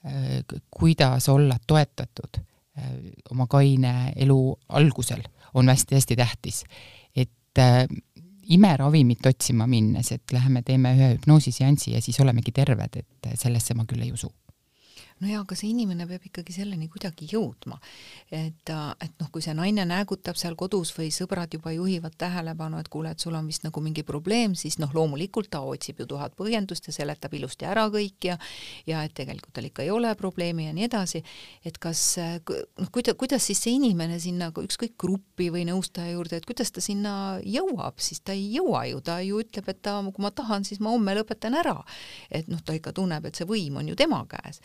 äh, kuidas olla toetatud oma kaine elu algusel, on hästi-hästi tähtis. et imeravimit otsima minnes, et läheme teeme ühe hüpnoosiseansi ja siis olemegi terved, et sellesse ma küll ei usu no jaa, aga see inimene peab ikkagi selleni kuidagi jõudma. et, et noh, kui see naine näägutab seal kodus või sõbrad juba juhivad tähelepanu, et kuule, et sul on vist nagu mingi probleem, siis noh, loomulikult ta otsib ju tuhat põhjendust ja seletab ilusti ära kõik ja ja et tegelikult tal ikka ei ole probleemi ja nii edasi, et kas noh, kuida-, kuidas siis see inimene sinna ükskõik gruppi või nõustaja juurde, et kuidas ta sinna jõuab, siis ta ei jõua ju, ta ju ütleb, et ta, kui ma tahan, siis ma homme lõpetan ära. et noh, ta ikka tunneb, et see võim on ju tema käes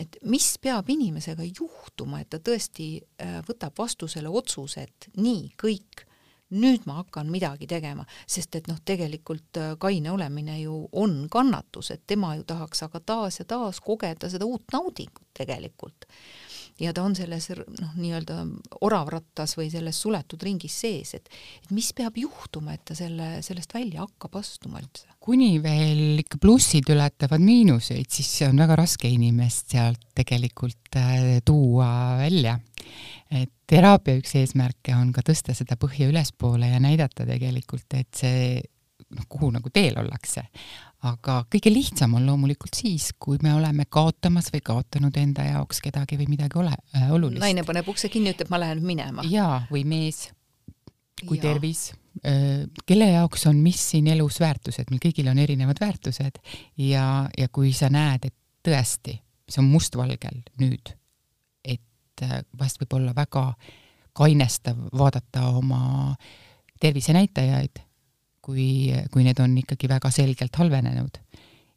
et mis peab inimesega juhtuma, et ta tõesti äh, võtab vastu selle otsuse, et nii, kõik, nüüd ma hakkan midagi tegema, sest et noh, tegelikult äh, kaine olemine ju on kannatus, et tema ju tahaks aga taas ja taas kogeda seda uut naudingut tegelikult ja ta on selles noh, nii-öelda oravrattas või selles suletud ringis sees, et et mis peab juhtuma, et ta selle, sellest välja hakkab astuma üldse? kuni veel ikka plussid ületavad miinuseid, siis on väga raske inimest sealt tegelikult äh, tuua välja. et teraapia üks eesmärke on ka tõsta seda põhja ülespoole ja näidata tegelikult, et see noh, kuhu nagu teel ollakse aga kõige lihtsam on loomulikult siis, kui me oleme kaotamas või kaotanud enda jaoks kedagi või midagi ole äh, olulist. naine paneb ukse kinni, ütleb, ma lähen minema. jaa, või mees, kui ja. tervis äh,, kelle jaoks on mis siin elus väärtused, meil kõigil on erinevad väärtused ja, ja kui sa näed, et tõesti, see on mustvalgel nüüd, et äh, vahest võib olla väga kainestav vaadata oma tervisenäitajaid kui, kui need on ikkagi väga selgelt halvenenud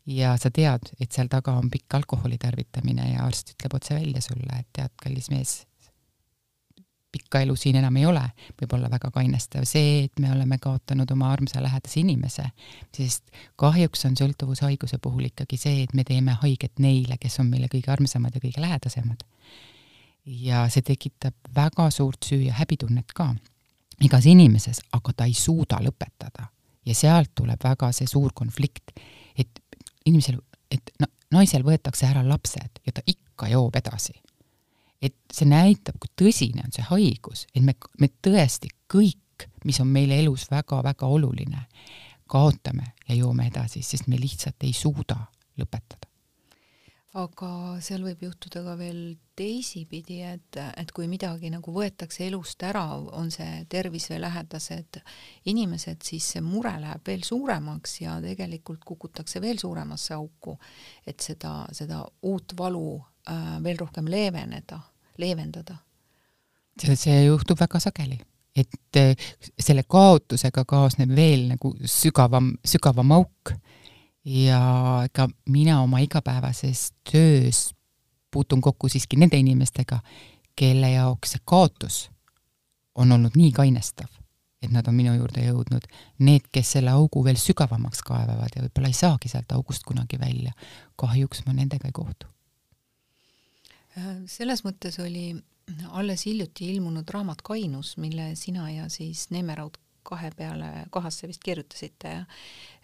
ja sa tead, et seal taga on pikk alkoholi tarvitamine ja arst ütleb otse välja sulle, et tead, kallis mees, pikka elu siin enam ei ole, võib olla väga kainestav see, et me oleme kaotanud oma armsa lähedase inimese, sest kahjuks on sõltuvushaiguse puhul ikkagi see, et me teeme haiget neile, kes on meile kõige armsamad ja kõige lähedasemad. ja see tekitab väga suurt süü- ja häbitunnet ka igas inimeses, aga ta ei suuda lõpetada. Ja sealt tuleb väga see suur konflikt, et inimesel, et naisel võetakse ära lapsed ja ta ikka joob edasi. et see näitab, kui tõsine on see haigus, et me, me tõesti kõik, mis on meile elus väga-väga oluline, kaotame ja joome edasi, sest me lihtsalt ei suuda lõpetada aga seal võib juhtuda ka veel teisipidi, et, et kui midagi nagu võetakse elust ära, on see tervis või lähedased inimesed, siis see mure läheb veel suuremaks ja tegelikult kukutakse veel suuremasse auku, et seda, seda uut valu äh, veel rohkem leeveneda, leevendada. see, see juhtub väga sageli, et äh, selle kaotusega kaasneb veel nagu sügavam, sügavam auk ja ega mina oma igapäevases töös puutun kokku siiski nende inimestega, kelle jaoks see kaotus on olnud nii kainestav, et nad on minu juurde jõudnud, need, kes selle augu veel sügavamaks kaevavad ja võib-olla ei saagi sealt august kunagi välja, kahjuks ma nendega ei kohtu. selles mõttes oli alles hiljuti ilmunud raamat Kainus, mille sina ja siis Neeme Raud kahe peale kohasse vist kirjutasite ja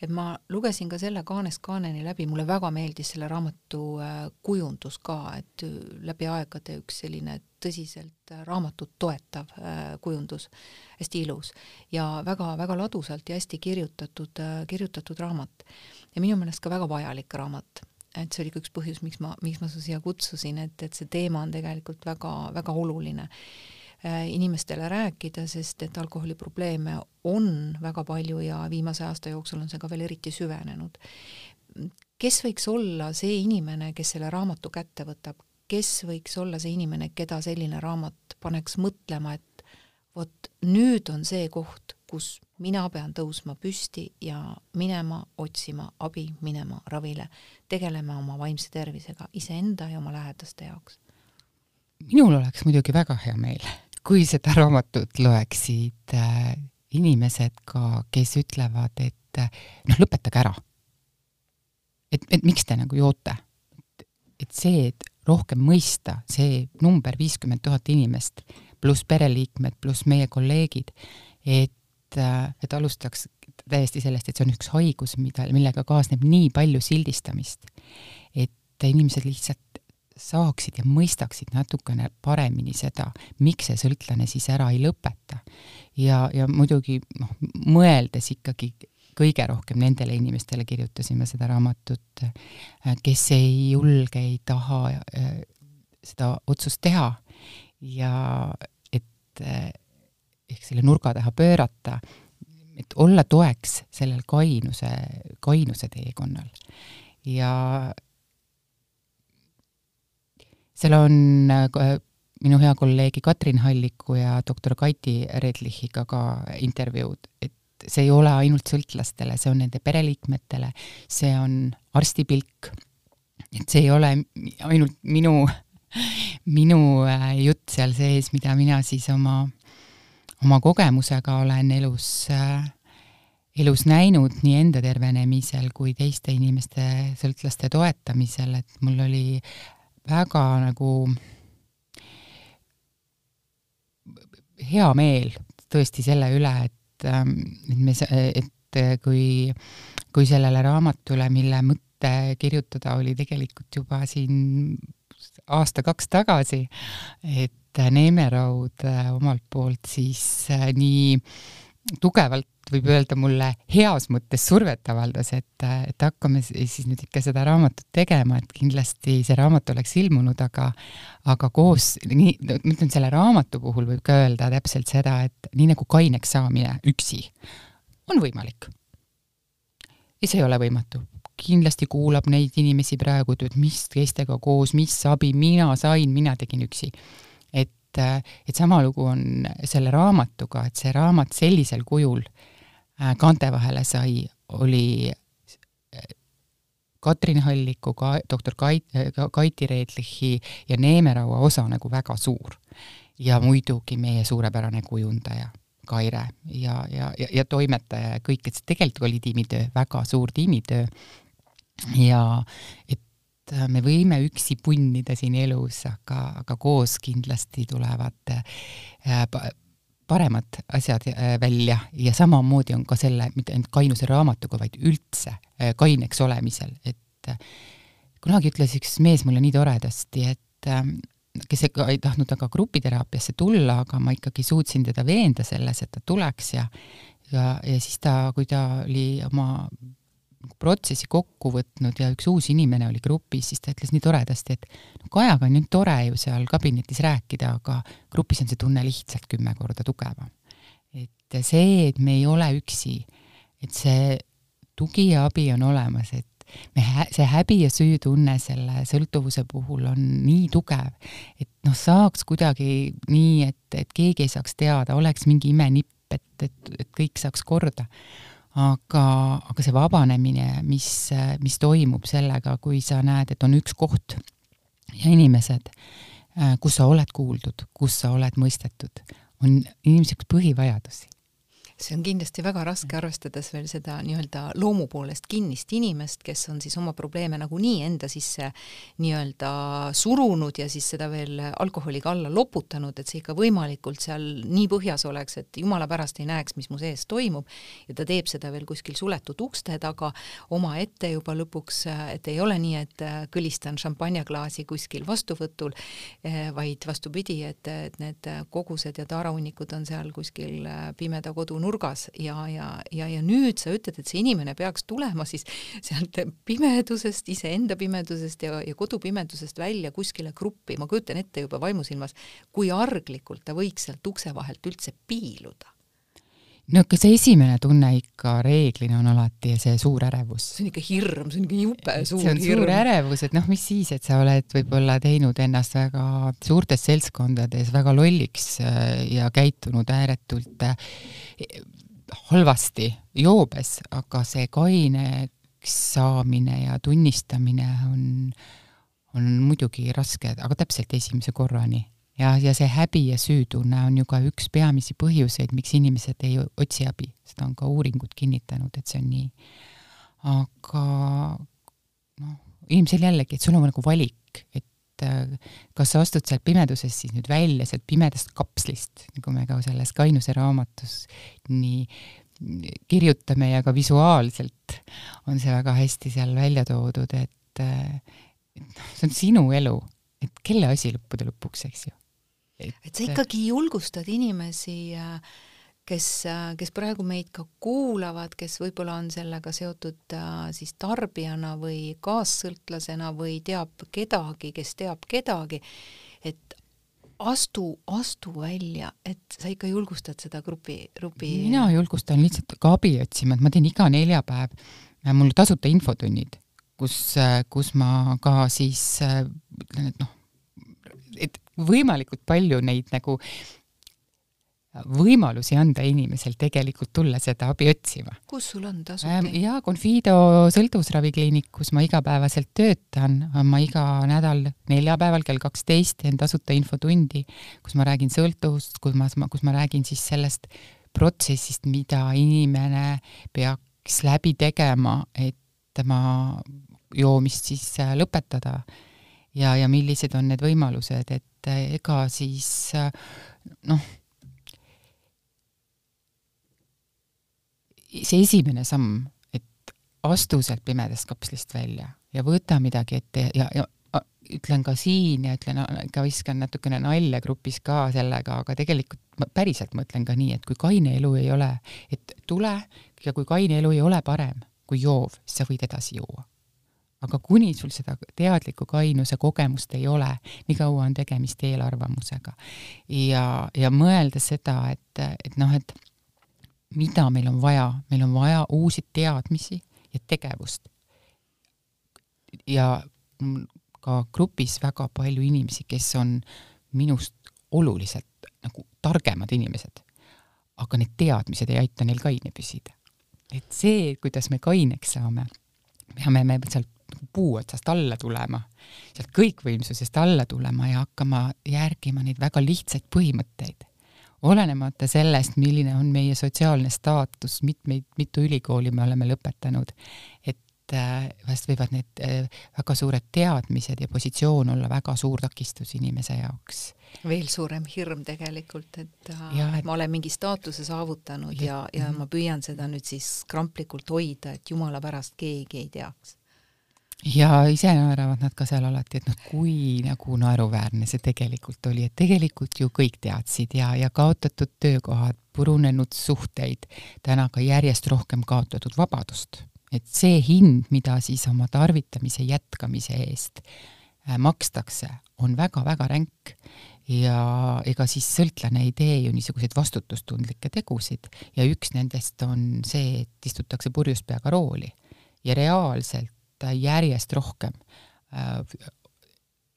et ma lugesin ka selle kaanest kaaneni läbi, mulle väga meeldis selle raamatu äh, kujundus ka, et läbi aegade üks selline tõsiselt raamatut toetav äh, kujundus, hästi ilus. Ja väga-väga ladusalt ja hästi kirjutatud, äh, kirjutatud raamat. ja minu meelest ka väga vajalik raamat. Et see oli ka üks põhjus, miks ma, miks ma su siia kutsusin, et, et see teema on tegelikult väga-väga oluline inimestele rääkida, sest et alkoholiprobleeme on väga palju ja viimase aasta jooksul on see ka veel eriti süvenenud. kes võiks olla see inimene, kes selle raamatu kätte võtab, kes võiks olla see inimene, keda selline raamat paneks mõtlema, et vot nüüd on see koht, kus mina pean tõusma püsti ja minema otsima abi, minema ravile, tegelema oma vaimse tervisega iseenda ja oma lähedaste jaoks. minul oleks muidugi väga hea meel kui seda raamatut loeksid äh, inimesed ka, kes ütlevad, et äh, noh, lõpetage ära. et, et miks te nagu joote? et see, et rohkem mõista, see number viiskümmend tuhat inimest pluss pereliikmed pluss meie kolleegid, et, äh, et alustaks täiesti sellest, et see on üks haigus, mida, millega kaasneb nii palju sildistamist, et inimesed lihtsalt saaksid ja mõistaksid natukene paremini seda, miks see sõltlane siis ära ei lõpeta. ja, ja muidugi noh, mõeldes ikkagi kõige rohkem nendele inimestele kirjutasime seda raamatut, kes ei julge, ei taha äh, seda otsust teha ja et äh, ehk selle nurga taha pöörata, et olla toeks sellel kainuse, kainuse teekonnal. ja seal on äh, minu hea kolleegi Katrin Halliku ja doktor Kati Redlichiga ka intervjuud, et see ei ole ainult sõltlastele, see on nende pereliikmetele, see on arsti pilk, et see ei ole ainult minu, minu äh, jutt seal sees, mida mina siis oma, oma kogemusega olen elus äh, elus näinud nii enda tervenemisel kui teiste inimeste sõltlaste toetamisel, et mul oli väga nagu hea meel tõesti selle üle, et, ähm, et me, et kui, kui sellele raamatule, mille mõte kirjutada oli tegelikult juba siin aasta-kaks tagasi, et Neemeraud äh, omalt poolt siis äh, nii tugevalt võib öelda mulle heas mõttes survet avaldas, et, et hakkame siis nüüd ikka seda raamatut tegema, et kindlasti see raamat oleks ilmunud, aga aga koos, nii, ma ütlen selle raamatu puhul võib ka öelda täpselt seda, et nii nagu kaineks saamine üksi on võimalik. ja see ei ole võimatu. kindlasti kuulab neid inimesi praegu, et mis teistega koos, mis abi mina sain, mina tegin üksi. et et sama lugu on selle raamatuga, et see raamat sellisel kujul äh, kaante vahele sai, oli äh, Katrin Halliku, ka doktor Kait-, äh, Kaiti Reetlichi ja Neemeraua osa nagu väga suur. ja muidugi meie suurepärane kujundaja Kaire ja, ja, ja, ja toimetaja ja kõik, et see tegelikult oli tiimitöö, väga suur tiimitöö. ja et me võime üksi punnida siin elus, aga, aga koos kindlasti tulevad äh, paremad asjad äh, välja ja samamoodi on ka selle, mitte ainult kainuse raamatuga, vaid üldse äh, kaineks olemisel, et äh, kunagi ütles üks mees mulle nii toredasti, et ähm, kes ei tahtnud väga grupiteraapiasse tulla, aga ma ikkagi suutsin teda veenda selles, et ta tuleks ja ja, ja siis ta, kui ta oli oma protsessi kokku võtnud ja üks uus inimene oli grupis, siis ta ütles nii toredasti, et no Kajaga on nüüd tore ju seal kabinetis rääkida, aga grupis on see tunne lihtsalt kümme korda tugevam. et see, et me ei ole üksi, et see tugi ja abi on olemas, et me hä-, see häbi ja süütunne selle sõltuvuse puhul on nii tugev, et noh, saaks kuidagi nii, et, et keegi ei saaks teada, oleks mingi imenipp, et, et, et kõik saaks korda aga, aga see vabanemine, mis, mis toimub sellega, kui sa näed, et on üks koht ja inimesed, kus sa oled kuuldud, kus sa oled mõistetud, on inimese üks põhivajadusi. See on kindlasti väga raske, arvestades veel seda nii-öelda loomu poolest kinnist inimest, kes on siis oma probleeme nagunii enda sisse nii-öelda surunud ja siis seda veel alkoholiga alla loputanud, et see ikka võimalikult seal nii põhjas oleks, et jumala pärast ei näeks, mis mu sees toimub. Ja ta teeb seda veel kuskil suletud ukste taga omaette juba lõpuks, et ei ole nii, et kõlistan šampanjaklaasi kuskil vastuvõtul, vaid vastupidi, et, et need kogused ja taarahunnikud on seal kuskil pimeda kodu nurgas nurgas ja, ja, ja, ja nüüd sa ütled, et see inimene peaks tulema siis sealt pimedusest, iseenda pimedusest ja, ja kodupimedusest välja kuskile gruppi, ma kujutan ette juba vaimusilmas, kui arglikult ta võiks sealt ukse vahelt üldse piiluda no ikka see esimene tunne ikka reeglina on alati see suur ärevus. see on ikka hirm, see on ikka jube suur hirm. see on hirm. suur ärevus, et noh, mis siis, et sa oled võib-olla teinud ennast väga suurtes seltskondades väga lolliks äh, ja käitunud ääretult äh, halvasti joobes, aga see kaineks saamine ja tunnistamine on, on muidugi raske, aga täpselt esimese korrani ja, ja see häbi ja süütunne on ju ka üks peamisi põhjuseid, miks inimesed ei otsi abi, seda on ka uuringud kinnitanud, et see on nii. aga noh, inimesel jällegi, et sul on nagu valik, et äh, kas sa astud sealt pimedusest siis nüüd välja, sealt pimedast kapslist, nagu me ka selles Kainuse raamatus nii kirjutame ja ka visuaalselt on see väga hästi seal välja toodud, et, äh, et noh, see on sinu elu, et kelle asi lõppude lõpuks, eks ju et, et sa ikkagi julgustad inimesi, äh, kes, äh, kes praegu meid ka kuulavad, kes võib-olla on sellega seotud äh, siis tarbijana või kaassõltlasena või teab kedagi, kes teab kedagi, et astu, astu välja, et sa ikka julgustad seda grupi, grupi mina julgustan lihtsalt ka abi otsima, et ma teen iga neljapäev mul tasuta infotunnid, kus, kus ma ka siis ütlen, et noh, võimalikult palju neid nagu võimalusi anda inimesel tegelikult tulla seda abi otsima. kus sul on tasuta? jaa, Confido sõltuvusravikliinikus ma igapäevaselt töötan, ma iga nädal neljapäeval kell kaksteist teen tasuta infotundi, kus ma räägin sõltuvust, kus ma, kus ma räägin siis sellest protsessist, mida inimene peaks läbi tegema, et tema joomist siis lõpetada ja, ja millised on need võimalused, et eh, ega siis eh, noh, see esimene samm, et astu sealt pimedast kapslist välja ja võta midagi ette ja, ja ütlen ka siin ja ütlen, ka viskan natukene nalja grupis ka sellega, aga tegelikult ma päriselt mõtlen ka nii, et kui kaine elu ei ole, et tule ja kui kaine elu ei ole parem kui joov, siis sa võid edasi juua aga kuni sul seda teadliku kainuse kogemust ei ole, nii kaua on tegemist eelarvamusega. ja, ja mõelda seda, et, et noh, et mida meil on vaja, meil on vaja uusi teadmisi ja tegevust. ja ka grupis väga palju inimesi, kes on minust oluliselt nagu targemad inimesed, aga need teadmised ei aita neil kaine püsida. et see, kuidas me kaineks saame, peame me sealt puu otsast alla tulema, sealt kõikvõimsusest alla tulema ja hakkama järgima neid väga lihtsaid põhimõtteid. olenemata sellest, milline on meie sotsiaalne staatus, mitmeid, mitu ülikooli me oleme lõpetanud, et äh, vahest võivad need äh, väga suured teadmised ja positsioon olla väga suur takistus inimese jaoks. veel suurem hirm tegelikult, et, äh, ja, et ma olen mingi staatuse saavutanud ja, ja, ja ma püüan seda nüüd siis kramplikult hoida, et jumala pärast keegi ei teaks ja ise naeravad nad ka seal alati, et noh, kui nagu naeruväärne see tegelikult oli, et tegelikult ju kõik teadsid ja, ja kaotatud töökohad, purunenud suhteid, täna ka järjest rohkem kaotatud vabadust. et see hind, mida siis oma tarvitamise jätkamise eest äh, makstakse, on väga-väga ränk. Ja ega siis sõltlane ei tee ju niisuguseid vastutustundlikke tegusid. Ja üks nendest on see, et istutakse purjus peaga rooli. Ja reaalselt järjest rohkem äh,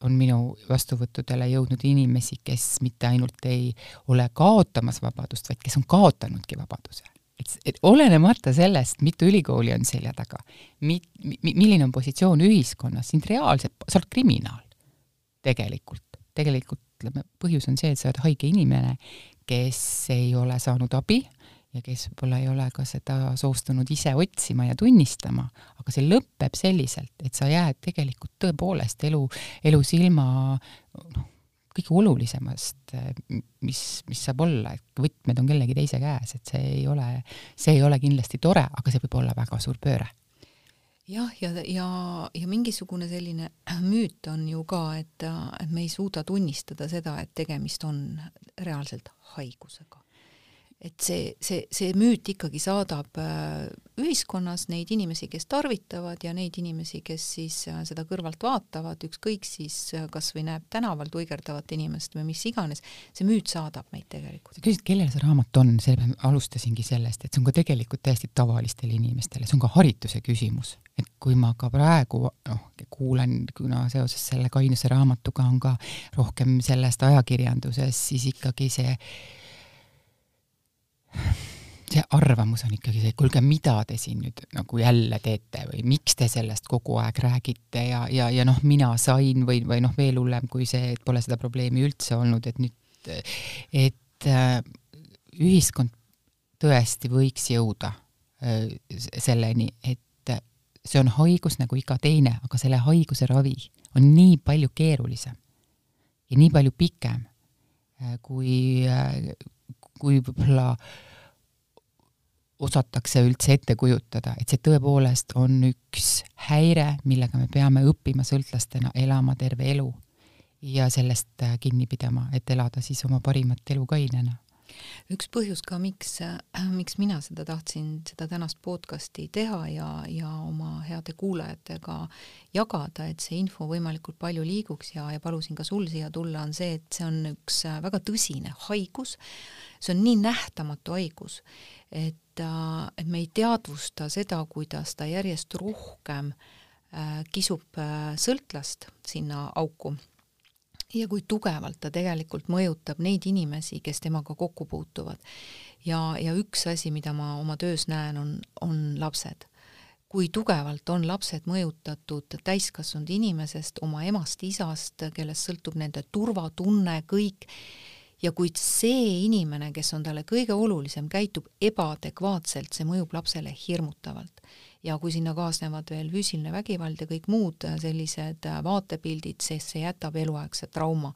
on minu vastuvõttudele jõudnud inimesi, kes mitte ainult ei ole kaotamas vabadust, vaid kes on kaotanudki vabaduse. et, et olenemata sellest, mitu ülikooli on selja taga, mi-, mi-, milline on positsioon ühiskonnas, sind reaalselt, sa oled kriminaal tegelikult. tegelikult ütleme, põhjus on see, et sa oled haige inimene, kes ei ole saanud abi ja kes võib-olla ei ole ka seda soostunud ise otsima ja tunnistama, aga see lõpeb selliselt, et sa jääd tegelikult tõepoolest elu, elus ilma noh, kõige olulisemast, mis, mis saab olla, et võtmed on kellegi teise käes, et see ei ole, see ei ole kindlasti tore, aga see võib olla väga suur pööre. jah, ja, ja, ja, ja mingisugune selline müüt on ju ka, et, et me ei suuda tunnistada seda, et tegemist on reaalselt haigusega et see, see, see müüt ikkagi saadab äh, ühiskonnas neid inimesi, kes tarvitavad ja neid inimesi, kes siis äh, seda kõrvalt vaatavad, ükskõik siis äh, kas või näeb tänaval tuigerdavat inimest või mis iganes, see müüt saadab meid tegelikult. sa küsisid, kellel see raamat on, selle alustasingi sellest, et see on ka tegelikult täiesti tavalistele inimestele, see on ka harituse küsimus. et kui ma ka praegu noh, kuulan, kuna seoses selle kainuse raamatuga on ka rohkem sellest ajakirjanduses, siis ikkagi see see arvamus on ikkagi see, et kuulge, mida te siin nüüd nagu jälle teete või miks te sellest kogu aeg räägite ja, ja, ja noh, mina sain või, või noh, veel hullem kui see, et pole seda probleemi üldse olnud, et nüüd, et äh, ühiskond tõesti võiks jõuda äh, selleni, et see on haigus nagu iga teine, aga selle haiguse ravi on nii palju keerulisem ja nii palju pikem äh, kui äh,, kui võib-olla osatakse üldse ette kujutada, et see tõepoolest on üks häire, millega me peame õppima sõltlastena elama terve elu ja sellest kinni pidama, et elada siis oma parimat elu kainena üks põhjus ka, miks, äh, miks mina seda tahtsin, seda tänast podcasti teha ja, ja oma heade kuulajatega jagada, et see info võimalikult palju liiguks ja, ja palusin ka sul siia tulla, on see, et see on üks äh, väga tõsine haigus, see on nii nähtamatu haigus, et, äh, et me ei teadvusta seda, kuidas ta järjest rohkem kisub sõltlast sinna auku ja kui tugevalt ta tegelikult mõjutab neid inimesi, kes temaga kokku puutuvad. ja, ja üks asi, mida ma oma töös näen, on, on lapsed. kui tugevalt on lapsed mõjutatud täiskasvanud inimesest, oma emast-isast, kellest sõltub nende turvatunne, kõik, ja kui see inimene, kes on talle kõige olulisem, käitub ebaadekvaatselt, see mõjub lapsele hirmutavalt ja kui sinna kaasnevad veel füüsiline vägivald ja kõik muud sellised vaatepildid, siis see jätab eluaegse trauma.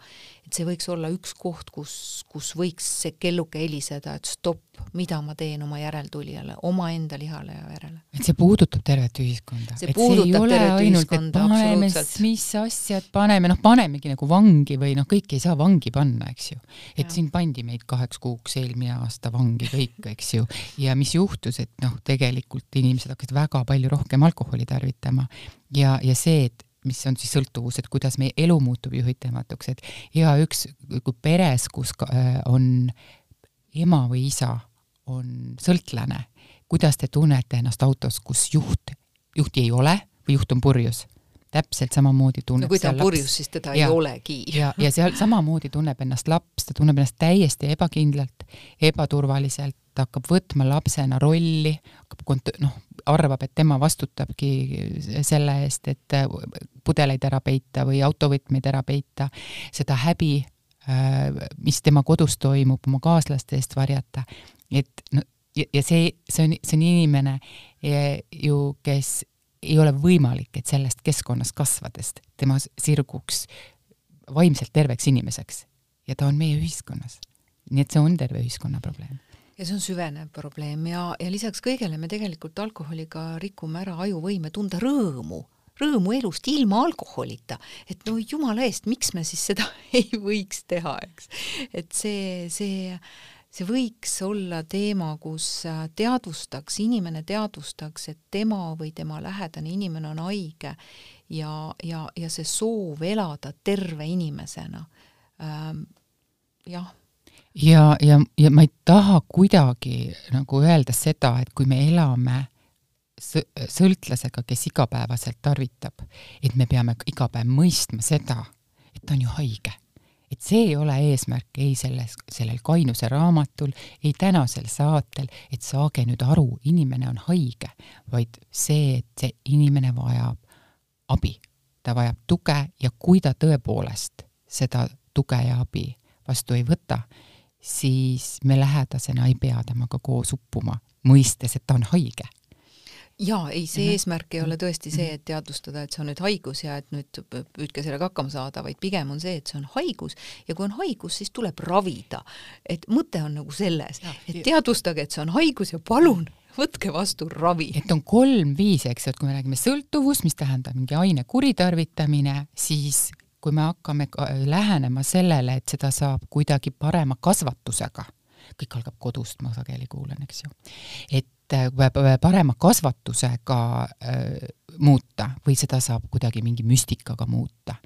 et see võiks olla üks koht, kus, kus võiks see kelluke heliseda, et stopp, mida ma teen oma järeltulijale, omaenda lihale ja verele. et see puudutab tervet ühiskonda. see puudutab tervet ühiskonda, absoluutselt. mis asjad paneme, noh, panemegi nagu vangi või noh, kõiki ei saa vangi panna, eks ju. et ja. siin pandi meid kaheks kuuks eelmine aasta vangi kõik, eks ju, ja mis juhtus, et noh, tegelikult inimesed hakkasid väga väga palju rohkem alkoholi tarvitama ja, ja see, et mis on siis sõltuvus, et kuidas meie elu muutub juhitamatuks, et igaüks, kui peres, kus äh, on ema või isa on sõltlane, kuidas te tunnete ennast autos, kus juht, juhti ei ole või juht on purjus? Täpselt samamoodi tunneb no kui ta on purjus, siis teda ja, ei olegi. ja, ja seal samamoodi tunneb ennast laps, ta tunneb ennast täiesti ebakindlalt, ebaturvaliselt, ta hakkab võtma lapsena rolli, hakkab kont-, noh, arvab, et tema vastutabki selle eest, et pudeleid ära peita või autovõtmeid ära peita, seda häbi, mis tema kodus toimub, oma kaaslaste eest varjata, et no ja, ja see, see on, see on inimene ju, kes ei ole võimalik, et sellest keskkonnast kasvades tema sirguks vaimselt terveks inimeseks. Ja ta on meie ühiskonnas. nii et see on terve ühiskonna probleem. Ja see on süvenev probleem. Ja, ja lisaks kõigele me tegelikult alkoholiga rikume ära ajuvõime tunda rõõmu, rõõmu elust ilma alkoholita. et no jumala eest, miks me siis seda ei võiks teha, eks. et see, see see võiks olla teema, kus äh, teadvustaks, inimene teadvustaks, et tema või tema lähedane inimene on haige ja, ja, ja see soov elada terve inimesena ähm,. jah ja, ja, ja ma ei taha kuidagi nagu öelda seda, et kui me elame sõltlasega, kes igapäevaselt tarvitab, et me peame iga päev mõistma seda, et ta on ju haige. Et see ei ole eesmärk ei selles, sellel kainuse raamatul, ei tänasel saatel, et saage nüüd aru, inimene on haige, vaid see, et see inimene vajab abi, ta vajab tuge ja kui ta tõepoolest seda tuge ja abi vastu ei võta, siis me lähedasena ei pea temaga koos uppuma, mõistes, et ta on haige jaa, ei, see mm -hmm. eesmärk ei ole tõesti see, et teadvustada, et see on nüüd haigus ja et nüüd püüdke sellega hakkama saada, vaid pigem on see, et see on haigus ja kui on haigus, siis tuleb ravida. et mõte on nagu selles, et teadvustage, et see on haigus ja palun võtke vastu ravi. et on kolm viisi, eks ju, et kui me räägime sõltuvus, mis tähendab mingi aine kuritarvitamine, siis kui me hakkame lähenema sellele, et seda saab kuidagi parema kasvatusega, kõik algab kodust, ma sageli kuulen, eks ju, et äh, parema kasvatusega äh, muuta või seda saab kuidagi mingi müstikaga muuta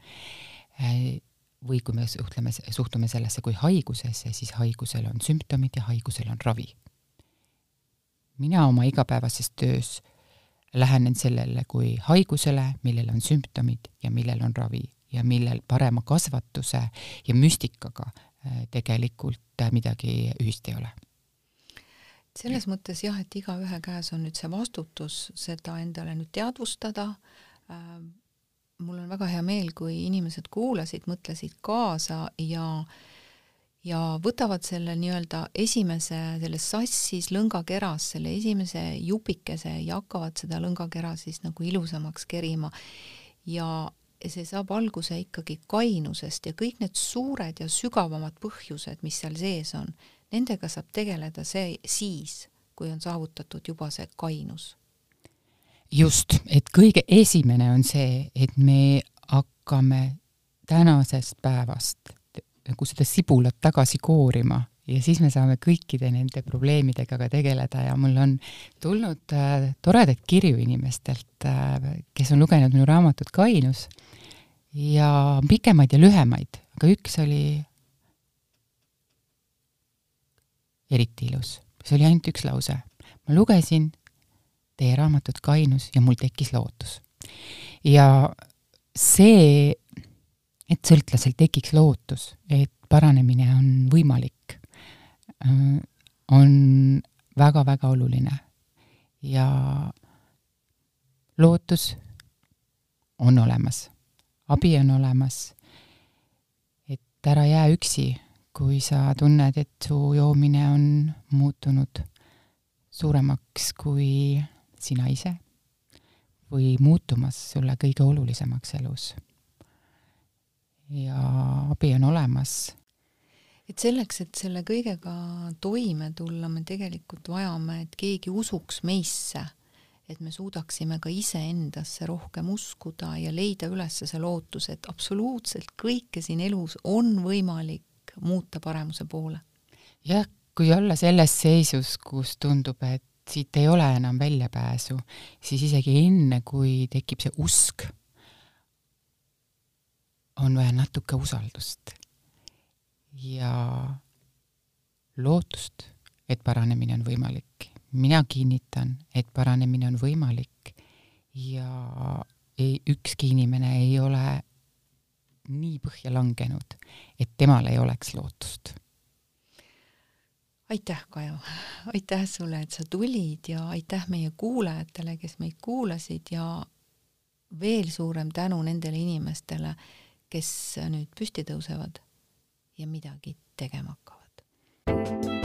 äh, või kui me suhtleme, suhtume sellesse kui haigusesse, siis haigusel on sümptomid ja haigusel on ravi. mina oma igapäevases töös lähenen sellele kui haigusele, millel on sümptomid ja millel on ravi ja millel parema kasvatuse ja müstikaga äh, tegelikult äh, midagi ühist ei ole. Selles mõttes jah, et igaühe käes on nüüd see vastutus seda endale nüüd teadvustada äh,. mul on väga hea meel, kui inimesed kuulasid, mõtlesid kaasa ja ja võtavad selle nii-öelda esimese selles sassis lõngakeras, selle esimese jupikese ja hakkavad seda lõngakera siis nagu ilusamaks kerima ja see saab alguse ikkagi kainusest ja kõik need suured ja sügavamad põhjused, mis seal sees on, nendega saab tegeleda see siis, kui on saavutatud juba see kainus. just, et kõige esimene on see, et me hakkame tänasest päevast nagu seda sibulat tagasi koorima ja siis me saame kõikide nende probleemidega ka tegeleda ja mul on tulnud äh, toredaid kirju inimestelt äh,, kes on lugenud minu raamatut Kainus ja pikemaid ja lühemaid, aga üks oli eriti ilus. see oli ainult üks lause. ma lugesin teie raamatut Kainus ja mul tekkis lootus. ja see, et sõltlasel tekiks lootus, et paranemine on võimalik, äh, on väga-väga oluline. ja lootus on olemas abi on olemas. et ära jää üksi, kui sa tunned, et su joomine on muutunud suuremaks kui sina ise või muutumas sulle kõige olulisemaks elus. ja abi on olemas. et selleks, et selle kõigega toime tulla, me tegelikult vajame, et keegi usuks meisse et me suudaksime ka iseendasse rohkem uskuda ja leida üles see lootus, et absoluutselt kõike siin elus on võimalik muuta paremuse poole. jah, kui olla selles seisus, kus tundub, et siit ei ole enam väljapääsu, siis isegi enne, kui tekib see usk, on vaja natuke usaldust ja lootust, et paranemine on võimalik mina kinnitan, et paranemine on võimalik ja ei, ükski inimene ei ole nii põhja langenud, et temal ei oleks lootust. aitäh, Kajo, aitäh sulle, et sa tulid ja aitäh meie kuulajatele, kes meid kuulasid ja veel suurem tänu nendele inimestele, kes nüüd püsti tõusevad ja midagi tegema hakkavad.